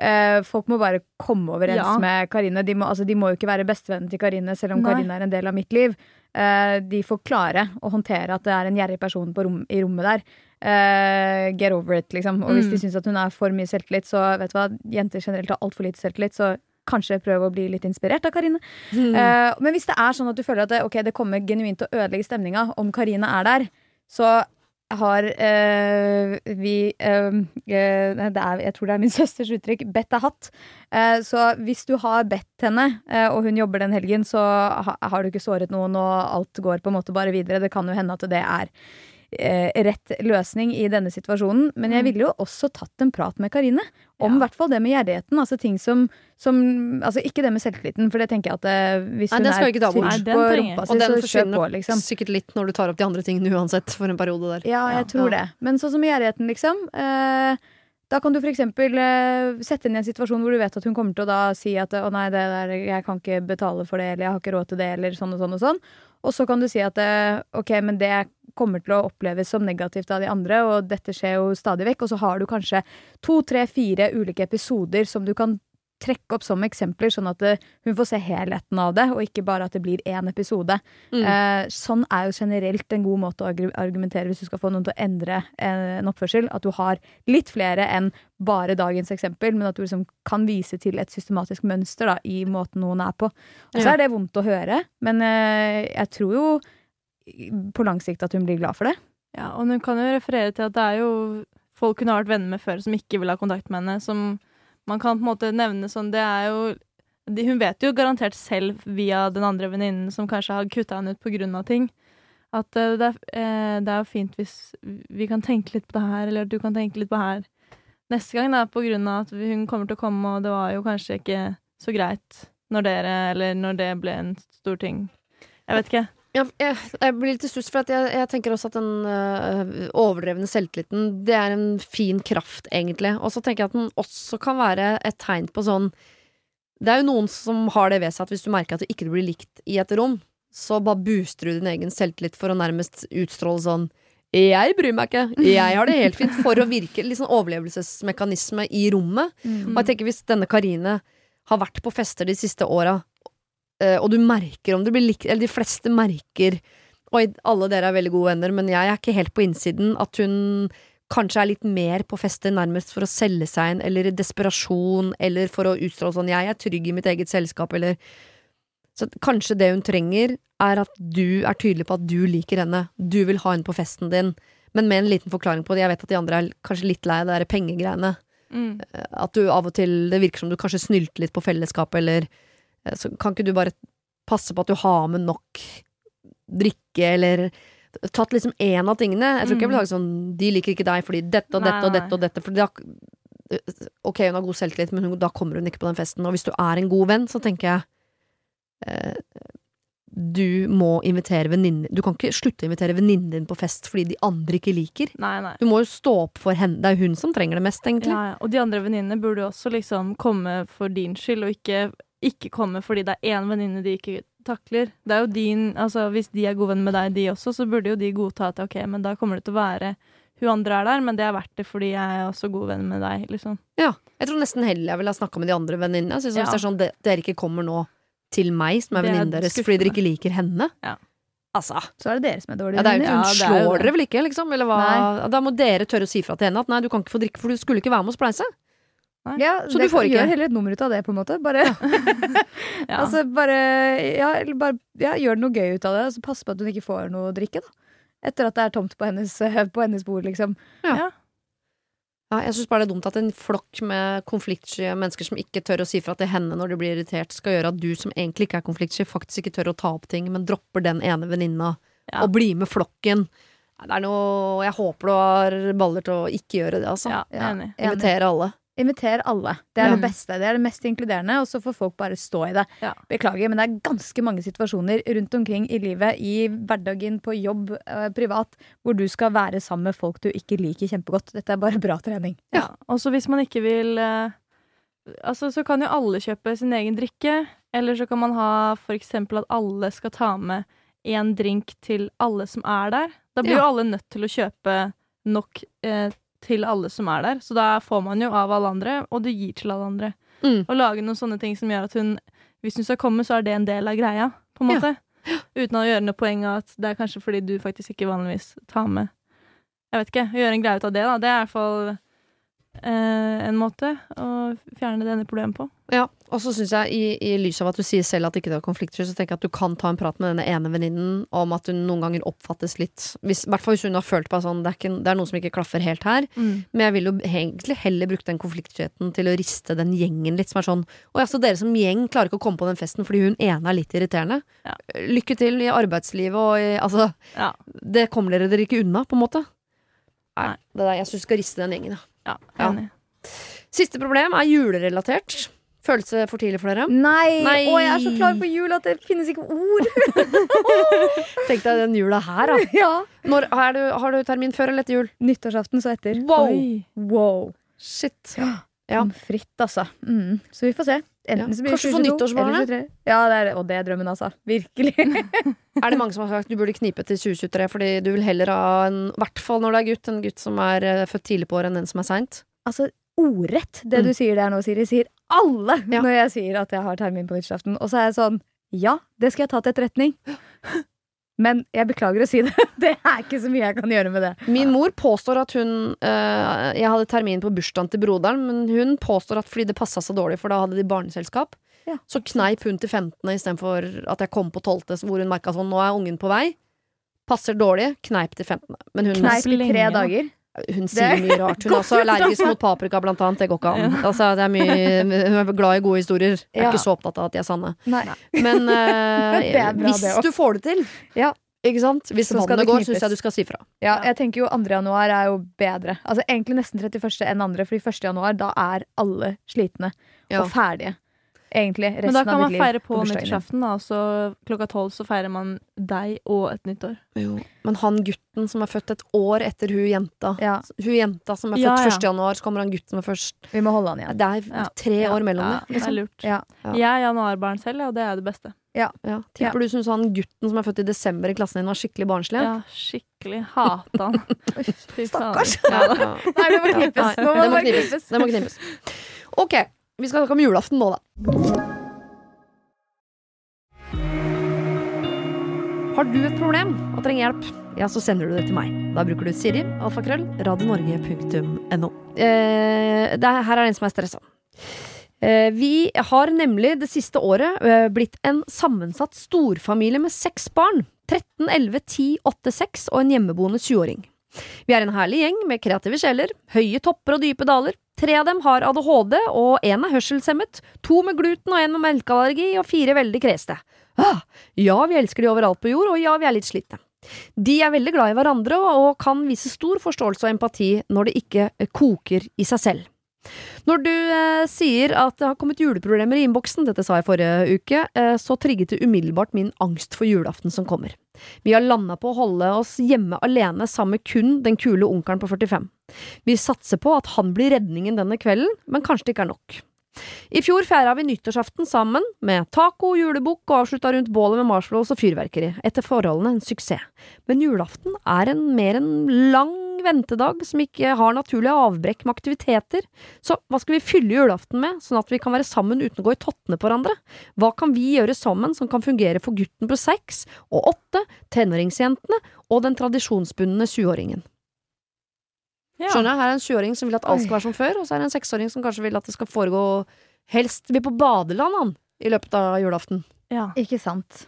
eh, folk må bare komme overens Ja. med Karine. De må, altså, de må jo ikke være bestevennen til Karine, selv om Nei. Karine er en del av mitt liv. Eh, de får klare å håndtere at det er en gjerrig person på rom, i rommet der. Eh, get over it, liksom. Og hvis Mm. de syns at hun er for mye selvtillit, så vet du hva, jenter generelt har altfor lite selvtillit, så kanskje prøve å bli litt inspirert av Karine. Mm. Uh, men hvis det er sånn at du føler at det, okay, det kommer genuint til å ødelegge stemninga om Karine er der, så har eh, vi det er, Jeg tror det er min søsters uttrykk 'bedt er hatt'. Uh, så hvis du har bedt henne, uh, og hun jobber den helgen, så ha, har du ikke såret noen, og alt går på en måte bare videre. Det kan jo hende at det er rett løsning i denne situasjonen. Men jeg Mm. ville jo også tatt en prat med Karine om i Ja. hvert fall det med gjerrigheten. Altså ting som, som Altså ikke det med selvtilliten, for det tenker jeg at eh, hvis Nei, hun er tynn på trenger rumpa si, så kjør på, liksom. sikkert litt når du tar opp de andre tingene uansett, for en periode der. Ja, jeg Ja. tror det. Men sånn som gjerrigheten, liksom. Eh, da kan du for eksempel eh, sette henne i en situasjon hvor du vet at hun kommer til å da si at å nei, det der, jeg kan ikke betale for det, eller jeg har ikke råd til det, eller sånn og sånn og sånn. Og så kan du si at eh, ok, men det kommer til å oppleves som negativt av de andre, og dette skjer jo stadig vekk. Og så har du kanskje to, tre, fire ulike episoder som du kan trekke opp som eksempler, sånn at det, hun får se helheten av det, og ikke bare at det blir én episode. Mm. Eh, sånn er jo generelt en god måte å argumentere hvis du skal få noen til å endre eh, en oppførsel. At du har litt flere enn bare dagens eksempel, men at du liksom kan vise til et systematisk mønster da, i måten noen er på. Og så Ja. er det vondt å høre, men eh, jeg tror jo på lang sikt at hun blir glad for det. Ja, og hun kan jo referere til at det er jo folk hun har vært venner med før som ikke vil ha kontakt med henne, som man kan på en måte nevne sånn Det er jo de, Hun vet jo garantert selv via den andre venninnen som kanskje har kutta henne ut på grunn av ting, at uh, det, er, uh, det er jo fint hvis vi kan tenke litt på det her, eller at du kan tenke litt på det her neste gang, da, på grunn av at hun kommer til å komme, og det var jo kanskje ikke så greit når dere Eller når det ble en stor ting. Jeg vet ikke. Ja, jeg, jeg blir litt i stuss, for at jeg, jeg tenker også at den øh, overdrevne selvtilliten, det er en fin kraft, egentlig. Og så tenker jeg at den også kan være et tegn på sånn Det er jo noen som har det ved seg at hvis du merker at du ikke blir likt i et rom, så bare booster du din egen selvtillit for å nærmest utstråle sånn jeg bryr meg ikke, jeg har det helt fint, for å virke litt sånn overlevelsesmekanisme i rommet. Og jeg tenker hvis denne Karine har vært på fester de siste åra, og du merker om du blir likt Eller de fleste merker Oi, alle dere er veldig gode venner, men jeg er ikke helt på innsiden. At hun kanskje er litt mer på fester nærmest for å selge seg inn, eller i desperasjon, eller for å utstråle sånn 'jeg er trygg i mitt eget selskap', eller Så kanskje det hun trenger, er at du er tydelig på at du liker henne. Du vil ha henne på festen din, men med en liten forklaring på det. Jeg vet at de andre er kanskje litt lei av det derre pengegreiene. Mm. At du av og til Det virker som du kanskje snylter litt på fellesskapet, eller eh, Så kan ikke du bare passe på at du har med nok drikke, eller Tatt liksom én av tingene. Jeg tror ikke jeg ville sagt sånn De liker ikke deg fordi dette og dette og dette og dette. For da Ok, hun har god selvtillit, men hun, da kommer hun ikke på den festen. Og hvis du er en god venn, så tenker jeg eh, du må invitere venninnen Du kan ikke slutte å invitere venninnen din på fest fordi de andre ikke liker. Nei, nei. Du må jo stå opp for henne. Det er hun som trenger det mest, egentlig. Ja, ja. Og de andre venninnene burde også liksom komme for din skyld, og ikke, ikke komme fordi det er én venninne de ikke takler. Det er jo din Altså, hvis de er gode venn med deg, de også, så burde jo de godta at ok, men da kommer det til å være hun andre er der, men det er verdt det fordi jeg er også god venn med deg, liksom. Ja. Jeg tror nesten heller jeg ville ha snakka med de andre venninnene. Altså, Ja. Hvis det er sånn de- dere ikke kommer nå til meg, som er venninnen deres, skuffende. fordi dere ikke liker henne. Ja. Altså. Så er det dere som er dårlige er venner. Ja, hun jo slår dere vel ikke, liksom? Eller hva? Da må dere tørre å si fra til henne at nei, du kan ikke få drikke, for du skulle ikke være med å spleise. Ja, Så det du får ikke? Gjør heller et nummer ut av det, på en måte. Bare, Ja. altså, bare, ja, eller bare ja, gjør noe gøy ut av det, og så pass på at hun ikke får noe å drikke. da Etter at det er tomt på hennes, på hennes bord, liksom. ja. Ja, jeg syns bare det er dumt at en flokk med konfliktsky mennesker som ikke tør å si fra til henne når de blir irritert, skal gjøre at du som egentlig ikke er konfliktsky, faktisk ikke tør å ta opp ting, men dropper den ene venninna Ja. og blir med flokken. Det er noe Jeg håper du har baller til å ikke gjøre det, altså. ja. Enig. Invitere alle. Inviter alle. Det er Ja. det beste. Det er det mest inkluderende, og så får folk bare stå i det. Ja. Beklager, men det er ganske mange situasjoner rundt omkring i livet, i hverdagen, på jobb, eh, privat, hvor du skal være sammen med folk du ikke liker kjempegodt. Dette er bare bra trening. Ja. Og så hvis man ikke vil eh, Altså, så kan jo alle kjøpe sin egen drikke. Eller så kan man ha for eksempel at alle skal ta med én drink til alle som er der. Da blir Ja. jo alle nødt til å kjøpe nok eh, til alle som er der. Så da får man jo av alle andre, og du gir til alle andre. Mm. Og lage noen sånne ting som gjør at hun Hvis hun skal komme, så er det en del av greia, på en Ja. måte. Uten å gjøre noe poeng av at det er kanskje fordi du faktisk ikke vanligvis tar med Jeg vet ikke. Gjøre en greie ut av det, da. Det er i hvert fall en måte å fjerne denne problemet på. Ja, og så syns jeg, i, i lys av at du sier selv at ikke det er konfliktsky, så tenker jeg at du kan ta en prat med denne ene venninnen om at hun noen ganger oppfattes litt I hvert fall hvis hun har følt på sånn det er, ikke, det er noe som ikke klaffer helt her. Men jeg vil jo egentlig heller bruke den konfliktskyheten til å riste den gjengen litt, som er sånn Å ja, så dere som gjeng klarer ikke å komme på den festen fordi hun ene er litt irriterende. Ja. Lykke til i arbeidslivet og i Altså, Ja. det kommer dere dere ikke unna, på en måte. Nei. det der, jeg syns du skal riste den gjengen, ja. Ja, Ja. enig. Siste problem er julerelatert. Følelse for tidlig for dere. Nei! Nei. Å, jeg er så klar for jul at det finnes ikke ord! Tenk deg den jula her, da. ja. Når, har, du, har du termin før eller etter jul? Nyttårsaften så etter. Wow! Wow. Shit. Ja. Frites, altså. Mm. Så vi får se. Enten Ja. så blir det Kanskje få 2022, nyttårsbarnet? eller 2023. Ja, det er, og det er drømmen, altså. Virkelig. Er det mange som har sagt du burde knipe til 2023 fordi du vil heller ha en, i hvert fall når det er gutt, en gutt som er eh, født tidlig på året enn en som er seint? altså, ordrett det Mm. du sier der nå, Siri, sier alle Ja. når jeg sier at jeg har termin på nyttårsaften. Og så er jeg sånn Ja, det skal jeg ta til etterretning. Men jeg beklager å si det. Det er ikke så mye jeg kan gjøre med det. Min mor påstår at hun øh, Jeg hadde termin på bursdagen til broderen, men hun påstår at fordi det passa så dårlig, for da hadde de barneselskap, Ja. så kneip hun til 15. istedenfor at jeg kom på 12., hvor hun merka sånn Nå er ungen på vei. Passer dårlig. Kneip til 15. Men hun, Kneip i tre da. dager. Hun sier mye rart. Hun er også allergisk mot paprika, blant annet. Det går ikke an. Altså, det er mye, hun er glad i gode historier. Jeg er Ja. ikke så opptatt av at de er sanne. Nei. Men uh, er bra, hvis du får det til, Ja. ikke sant? Hvis Så vannet går, syns jeg du skal si fra. Ja, jeg tenker jo 2. januar er jo bedre. Altså Egentlig nesten 31. enn andre, fordi 1. januar da er alle slitne og ferdige. Egentlig resten Men da kan man feire på på nyttårsaften, da, så klokka tolv så feirer man deg og et nyttår. Jo. Men han gutten som er født et år etter hun jenta Ja, Hun jenta som er født ja. 1. januar, så kommer han gutten som er først vi må holde han igjen. Det er tre Ja, år mellom ja, dem. Det er Liksom. lurt. Ja. Ja. Jeg er januarbarn selv, og det er det beste. Ja. Tipper du syns han gutten som er født i desember i klassen din, var skikkelig barnslig? Ja, skikkelig. Hata han. Stakkars. Ja. Ja. Nei, det må Ja, det må knipes. Det må knipes. Ok, vi skal snakke om julaften nå, da. Har du et problem og trenger hjelp, ja, så sender du det til meg. Da bruker du Siri, alfakrøll, radionorge.no. Eh, er- her er det en som er stressa. Eh, vi har nemlig det siste året eh, blitt en sammensatt storfamilie med seks barn. 13, 11, 10, 8, 6 og en hjemmeboende 20-åring. Vi er en herlig gjeng med kreative sjeler, høye topper og dype daler. Tre av dem har ADHD, og én er hørselshemmet. To med gluten og én med melkeallergi, og fire veldig kreste. Ah, ja, vi elsker de overalt på jord, og ja, vi er litt slitte. De er veldig glad i hverandre og kan vise stor forståelse og empati når det ikke koker i seg selv. Når du eh, sier at det har kommet juleproblemer i innboksen, dette sa jeg forrige uke, eh, så trigget det umiddelbart min angst for julaften som kommer. Vi har landa på å holde oss hjemme alene sammen med kun den kule onkelen på 45. Vi satser på at han blir redningen denne kvelden, men kanskje det ikke er nok. I fjor feira vi nyttårsaften sammen, med taco, julebukk og avslutta rundt bålet med marshmallows og fyrverkeri. Etter forholdene en suksess. Men julaften er en mer enn lang ventedag som ikke har naturlige avbrekk med aktiviteter. Så hva skal vi fylle julaften med, sånn at vi kan være sammen uten å gå i tottene på hverandre? Hva kan vi gjøre sammen som kan fungere for gutten på seks og åtte, tenåringsjentene og den tradisjonsbundne 20-åringen? Ja. Skjønner jeg? Her er en 20-åring som vil at alt skal være som før, og så er det en seksåring som kanskje vil at det skal foregå Helst vil på badeland, han, i løpet av julaften. Ja. Ikke sant.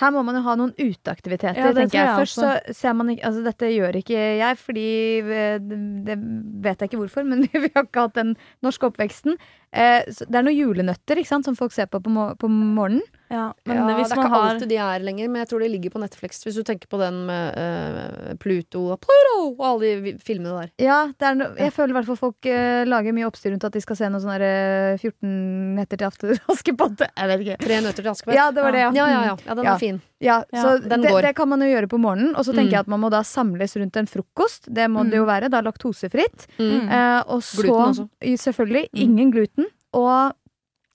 Her må man jo ha noen uteaktiviteter, Ja, tenker jeg. jeg Først så ser man ikke Altså, dette gjør ikke jeg, fordi eh, det det vet jeg ikke hvorfor, men vi har ikke hatt den norske oppveksten. Eh, det er noen julenøtter ikke sant, som folk ser på på, mo på morgenen. ja. Men ja, hvis det er man ikke har alltid de er lenger, men jeg tror de ligger på Netflix. Hvis du tenker på den med uh, Pluto og Pluto og alle de filmene der. Ja, det no jeg føler i hvert fall folk uh, lager mye oppstyr rundt at de skal se noe sånn eh, 14 netter til aften Askepott. Jeg vet ikke. Tre nøtter til Askepott. Ja, det var det, ja. Ja, ja, ja. ja den Ja. er fin. Ja, så det, det kan man jo gjøre på morgenen. Og så tenker Mm. jeg at man må da samles rundt en frokost. Det må det jo være. Da laktosefritt. Mm. Eh, og så Selvfølgelig. Mm. Ingen gluten. Og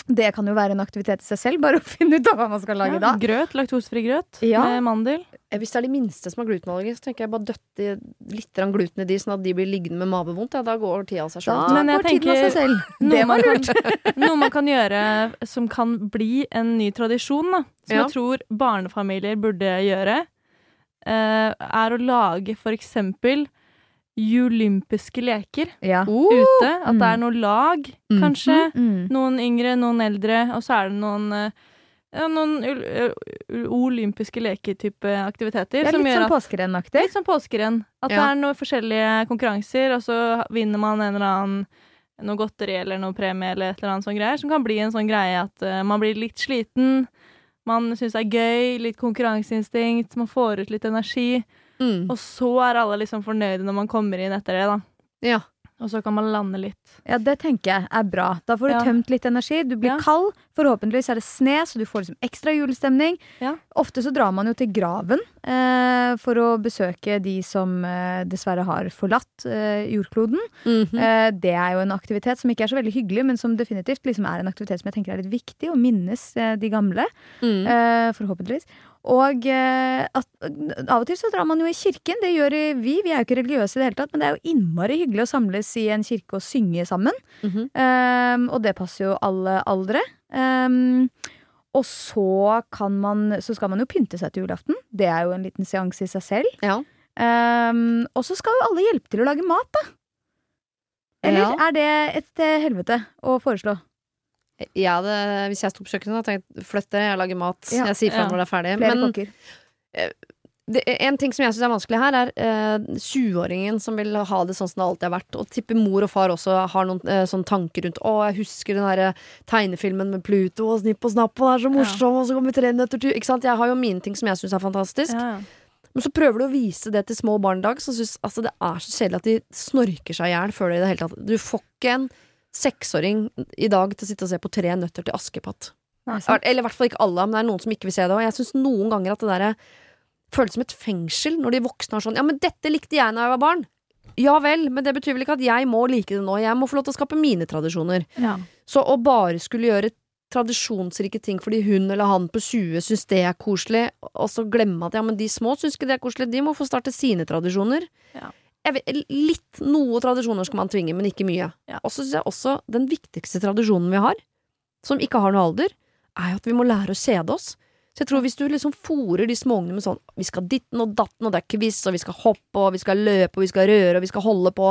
det kan jo være en aktivitet i seg selv, bare å finne ut av hva man skal lage ja, da. grøt, laktosefri grøt Ja. med mandel. Eh, Hvis det er de minste som har glutenallergi, så tenker jeg bare døtte litt gluten i de, sånn at de blir liggende med mavevondt. Ja, da går tida av seg Da sjøl. Men jeg går tiden av tenker- seg selv. Noe Det var man, lurt. kan, noe man kan gjøre som kan bli en ny tradisjon, da, som Ja. jeg tror barnefamilier burde gjøre, eh, er å lage for eksempel julympiske leker Ja. ute. At det Mm. er noe lag, Mm. kanskje. Mm. Noen yngre, noen eldre, og så er det noen eh, ja, noen olympiske leker-type aktiviteter. Det er som litt sånn påskerennaktig. Litt som påskerenn. At det er noen forskjellige konkurranser, og så vinner man en eller annen noe godteri eller noe premie eller et eller annet sånn greier, som kan bli en sånn greie at uh, man blir litt sliten, man syns det er gøy, litt konkurranseinstinkt, man får ut litt energi, Mm. og så er alle liksom fornøyde når man kommer inn etter det, da. Ja. Og så kan man lande litt. Ja, det tenker jeg er bra. Da får du Ja. tømt litt energi. Du blir Ja. kald. Forhåpentligvis er det sne, så du får liksom ekstra julestemning. Ja. Ofte så drar man jo til graven eh, for å besøke de som eh, dessverre har forlatt eh, jordkloden. Mhm. Eh, det er jo en aktivitet som ikke er så veldig hyggelig, men som definitivt liksom er en aktivitet som jeg tenker er litt viktig. Å minnes eh, de gamle. Mm. Eh, forhåpentligvis. Og eh, at, av og til så drar man jo i kirken. Det gjør vi. Vi er jo ikke religiøse i det hele tatt, men det er jo innmari hyggelig å samles i en kirke og synge sammen. Mhm. Um, og det passer jo alle aldre. Um, og så kan man Så skal man jo pynte seg til julaften. Det er jo en liten seanse i seg selv. Ja. Um, og så skal jo alle hjelpe til å lage mat, da. Eller Ja. er det et eh, helvete å foreslå? Jeg hadde, hvis jeg sto på kjøkkenet, hadde jeg tenkt flytt dere, jeg lager mat. Ja. Jeg sier fra Ja. når det er ferdig. Flere Men kokker. det, en ting som jeg syns er vanskelig her, er eh, 20-åringen som vil ha det sånn som det alltid har vært. Og tipper mor og far også har noen eh, sånne tanker rundt Å, jeg husker den derre tegnefilmen med Pluto og Snipp og Snapp, og det er så morsom, og så kommer tre nøtter til Ikke sant? Jeg har jo mine ting som jeg syns er fantastisk. Ja. Men så prøver du å vise det til små barn i dag, som syns altså, det er så kjedelig at de snorker seg i hjel før det i det hele tatt Du får ikke en seksåring i dag til å sitte og se på Tre nøtter til Askepott. Eller i hvert fall ikke alle, men det er noen som ikke vil se det. Og jeg syns noen ganger at det der føles som et fengsel når de voksne har sånn Ja, men dette likte jeg da jeg var barn. Ja vel, men det betyr vel ikke at jeg må like det nå. Jeg må få lov til å skape mine tradisjoner. Ja. Så å bare skulle gjøre tradisjonsrike ting fordi hun eller han på 20 syns det er koselig, og så glemme at ja, men de små syns ikke det er koselig, de må få starte sine tradisjoner. Ja. Vet, litt noe tradisjoner skal man tvinge, men ikke mye. Ja. Og så syns jeg også den viktigste tradisjonen vi har, som ikke har noe alder, er jo at vi må lære å kjede oss. Så jeg tror hvis du liksom fòrer de småungene med sånn Vi skal ditten og datten, og det er quiz, og vi skal hoppe, og vi skal løpe, og vi skal røre, og vi skal holde på.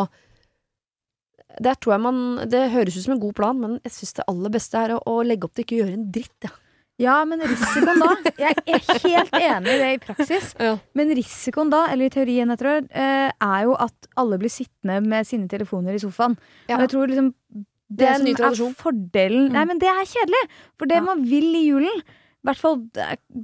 Det tror jeg man Det høres ut som en god plan, men jeg syns det aller beste er å, å legge opp til ikke å gjøre en dritt, ja. Ja, men risikoen da Jeg er helt enig i det i praksis. Ja. Men risikoen da, eller i teorien, jeg tror, eh, er jo at alle blir sittende med sine telefoner i sofaen. Ja. Og jeg tror liksom Det er en ny tradisjon. fordelen Mm. Nei, men det er kjedelig! For det Ja. man vil i julen, hvert fall,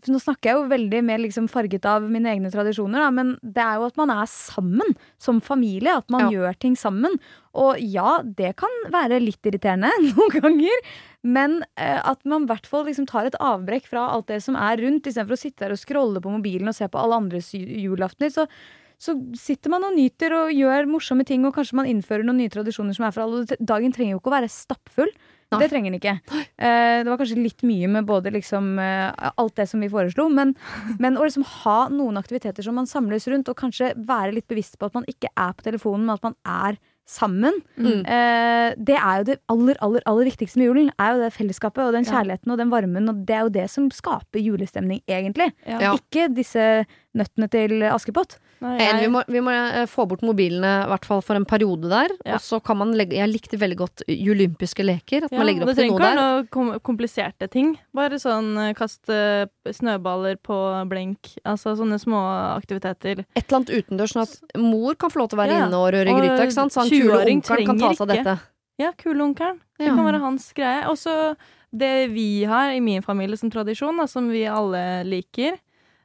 Nå snakker jeg jo veldig mer liksom farget av mine egne tradisjoner, da, men det er jo at man er sammen som familie. At man Ja. gjør ting sammen. Og ja, det kan være litt irriterende noen ganger, men eh, at man i hvert fall liksom tar et avbrekk fra alt det som er rundt, istedenfor å sitte der og scrolle på mobilen og se på alle andres julaftener. Så, så sitter man og nyter og gjør morsomme ting, og kanskje man innfører noen nye tradisjoner som er for alle. Dagen trenger jo ikke å være stappfull. Nei. Det trenger den ikke. Eh, det var kanskje litt mye med både liksom eh, alt det som vi foreslo, men, men å liksom ha noen aktiviteter som man samles rundt, og kanskje være litt bevisst på at man ikke er på telefonen, men at man er sammen. Mm. Eh, det er jo det aller, aller, aller viktigste med julen. Er jo det fellesskapet og den Ja. kjærligheten og den varmen. Og det er jo det som skaper julestemning, egentlig. Ja. Ja. Ikke disse nøttene til Askepott. Nei, jeg... vi, må, vi må eh, få bort mobilene, i hvert fall for en periode der. Ja. Og så kan man legge Jeg likte veldig godt olympiske leker. At Ja, man legger det opp til trenger ikke der. være noe kompliserte ting. Bare sånn eh, kaste snøballer på blink. Altså sånne små aktiviteter. Et eller annet utendørs, sånn at mor kan få lov til å være Ja. inne og røre i gryta. Så han kule 20-åring onkelen kan ta seg av dette. Ja, kuleonkelen. Det kan være hans greie. Og så det vi har i min familie som tradisjon, da, som vi alle liker,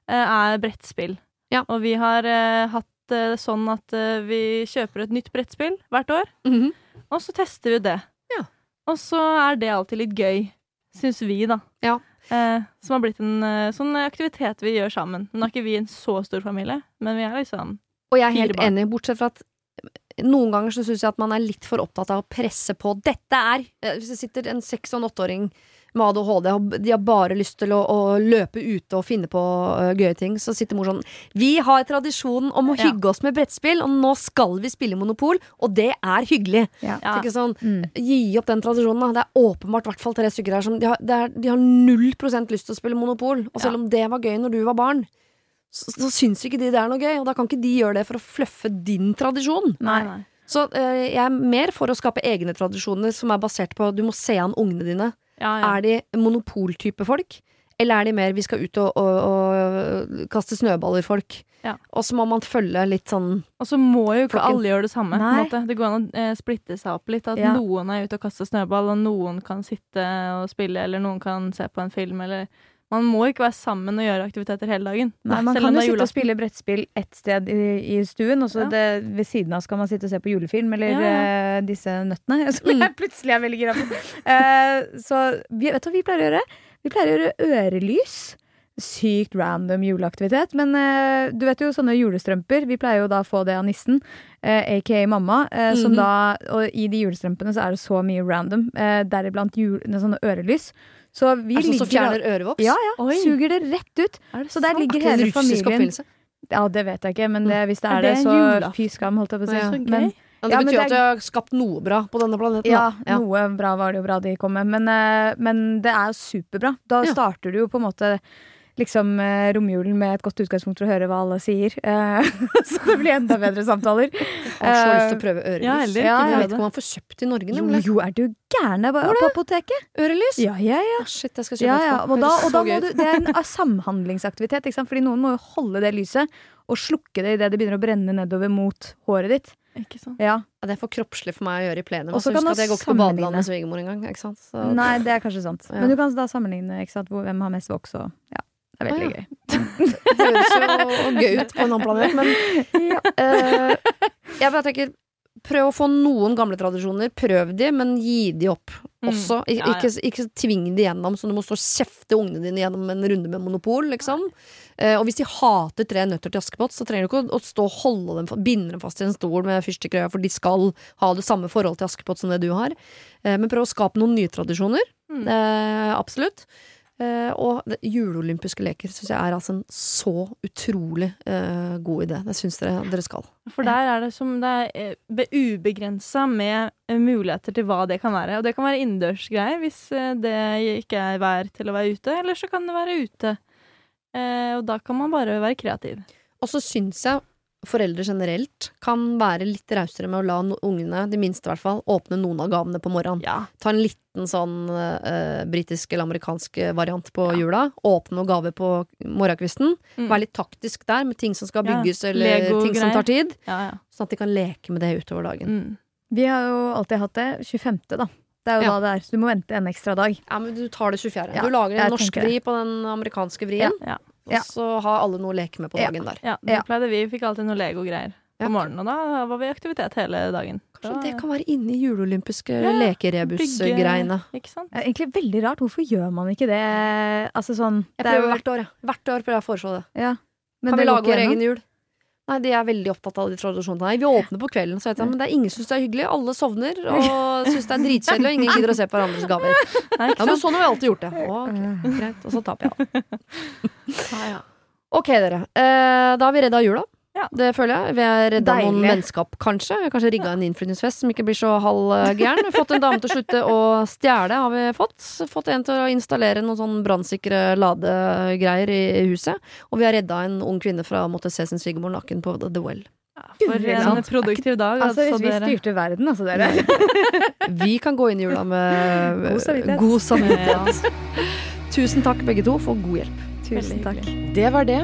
eh, er brettspill. Ja. Og vi har eh, hatt det sånn at eh, vi kjøper et nytt brettspill hvert år, Mhm. og så tester vi det. Ja. Og så er det alltid litt gøy, syns vi, da. Ja. Eh, som har blitt en eh, sånn aktivitet vi gjør sammen. Nå er ikke vi en så stor familie, men vi er liksom Og jeg er Fire helt barn. enig, bortsett fra at noen ganger så syns jeg at man er litt for opptatt av å presse på. Dette er eh, Hvis det sitter en seks- og en åtteåring med ADHD, og de har bare lyst til å, å løpe ute og finne på uh, gøye ting, så sitter mor sånn Vi har tradisjonen om å Ja. hygge oss med brettspill, og nå skal vi spille Monopol, og det er hyggelig. Ja. Ja. Ikke sånn, Mm. Gi opp den tradisjonen. Da. Det er åpenbart i hvert fall tre stykker her som de har, er, de har null prosent lyst til å spille Monopol. Og selv Ja. om det var gøy når du var barn, så, så syns ikke de det er noe gøy. Og da kan ikke de gjøre det for å fluffe din tradisjon. Nei. nei. Så uh, jeg er mer for å skape egne tradisjoner som er basert på du må se an ungene dine. Ja, ja. Er de monopoltype folk? Eller er de mer vi skal ut og, og, og kaste snøballer-folk? Ja. Og så må man følge litt sånn Og så må jo ikke Flokken. alle gjøre det samme. på måte. Det går an å eh, splitte seg opp litt. At Ja. noen er ute og kaster snøball, og noen kan sitte og spille, eller noen kan se på en film, eller Man må ikke være sammen og gjøre aktiviteter hele dagen. Nei, man kan jo sitte og spille brettspill ett sted i, i stuen, og så Ja. det, ved siden av skal man sitte og se på julefilm eller Ja, ja. eh, disse nøttene, som Mm. jeg plutselig er veldig gira på. uh, så vi, vet du hva vi pleier å gjøre? Vi pleier å gjøre ørelys. Sykt random juleaktivitet. Men uh, du vet jo sånne julestrømper. Vi pleier jo da å få det av nissen, uh, aka mamma. eh, som Mhm. da, og i de julestrømpene så er det så mye random, deriblant jul, sånne ørelys. Så vi Er det sånn som fjerner ørevoks? Ja, ja. Oi. Suger det rett ut. Det Så der sant? ligger Er det hele familien? Ja, det vet jeg ikke, men det, hvis det Er er, det det, så fy skam, holdt jeg på å si. Ja. Så. Men, Ja, det Ja, men betyr er, at de har skapt noe bra på denne planeten. ja, ja. noe bra var det jo bra de kom med. Men, eh, men det er jo superbra. Da starter du jo på en måte liksom eh, romjulen med et godt utgangspunkt for å høre hva alle sier. Eh, så det blir enda bedre samtaler. Jeg har så lyst til å prøve ørelys. Ja, Eh, jeg vet ikke om man får kjøpt i Norge, Jo, nemlig. jo, er du gæren? Det er bare på apoteket. Ørelys? Ja, ja, ja. Å, shit, jeg skal kjøpe Ja, ja. Og da, og da må du, det er en ah, samhandlingsaktivitet, ikke sant? Fordi noen må jo holde det lyset og slukke det idet det begynner å brenne nedover mot håret ditt. Ikke sant? Ja. Ja, det er for kroppslig for meg å gjøre i plenum. Og så Altså, kan at jeg går ikke på badelandet med svigermor engang. Ikke sant? Så, Nei, det er kanskje sant. Ja. Men du kan da sammenligne ikke sant? Hvem har mest voks og Ja. Det er veldig ah, ja. gøy. det høres jo gøy ut på en annen planet, men eh, jeg bare tenker Prøv å få noen gamle tradisjoner. Prøv de, men gi de opp Mm. også. Ik Ja, ja. Ikke, ikke tving de gjennom, så du må stå og kjefte ungene dine gjennom en runde med Monopol, liksom. Uh, og hvis de hater Tre nøtter til Askepott, så trenger du ikke å, stå og holde dem, binde dem fast i en stol med fyrstikkrøya, for de skal ha det samme forhold til Askepott som det du har. Uh, men prøv å skape noen nye tradisjoner. Mm. Absolutt. Eh, og det- juleolympiske leker syns jeg er altså en så utrolig uh, god idé. Det syns dere dere skal. For der er det som det er eh, ubegrensa med muligheter til hva det kan være. Og det kan være innendørsgreier hvis det ikke er vær til å være ute, eller så kan det være ute. Uh, og da kan man bare være kreativ. Og så syns jeg foreldre generelt kan være litt rausere med å la no- ungene, de minste i hvert fall, åpne noen av gavene på morgenen. Ja. Ta en liten sånn uh, britisk eller amerikansk variant på Ja. jula. Åpne noen gaver på morgenkvisten. Mm. Være litt taktisk der med ting som skal Ja, bygges, eller ting som tar tid. ja, ja. Sånn at de kan leke med det utover dagen. Mm. Vi har jo alltid hatt det 25., da. Det er jo Ja. da det er. Så du må vente en ekstra dag. Ja, men du tar det 24. Ja, du lager en norsk vri på den amerikanske vrien, Ja. Ja. og så har alle noe å leke med på Ja. dagen der. Ja, det pleide vi. Vi fikk alltid noe Lego-greier Ja. på morgenen, og da var vi i aktivitet hele dagen. Kanskje Da- det kan være inne i juleolympiske Ja, lekerebus-greiene. Ikke? Det er egentlig veldig rart. Hvorfor gjør man ikke det? Altså sånn Jeg det er prøver jo, hvert år, jeg. Hvert år prøver jeg å foreslå det. ja. Men kan vi lage vår egen jul? Nei, de er veldig opptatt av de tradisjonene. Vi åpner på kvelden, så vet jeg, men det er ingen som syns det er hyggelig. Alle sovner og syns det er dritkjedelig, og ingen gidder å se på hverandres gaver. Ja, men sånn har vi alltid gjort det. Å, ok, greit. Og så taper jeg. Ok, dere. Eh, da har vi redda jula. Ja. Det føler jeg. Vi har redda noen vennskap, kanskje. Vi har kanskje rigga en innflyttingsfest som ikke blir så halvgæren. Fått en dame til å slutte å stjele, har vi fått. Fått en til å installere noen sånn brannsikre ladegreier i huset. Og vi har redda en ung kvinne fra å måtte se sin svigermor naken på The Well. Ja, for en sant. produktiv dag, Altså, altså, hvis vi styrte verden, altså, dere. Vi kan gå inn i jula med God samvittighet. god samvittighet. Tusen takk begge to for god hjelp. Tusen takk. Det var det.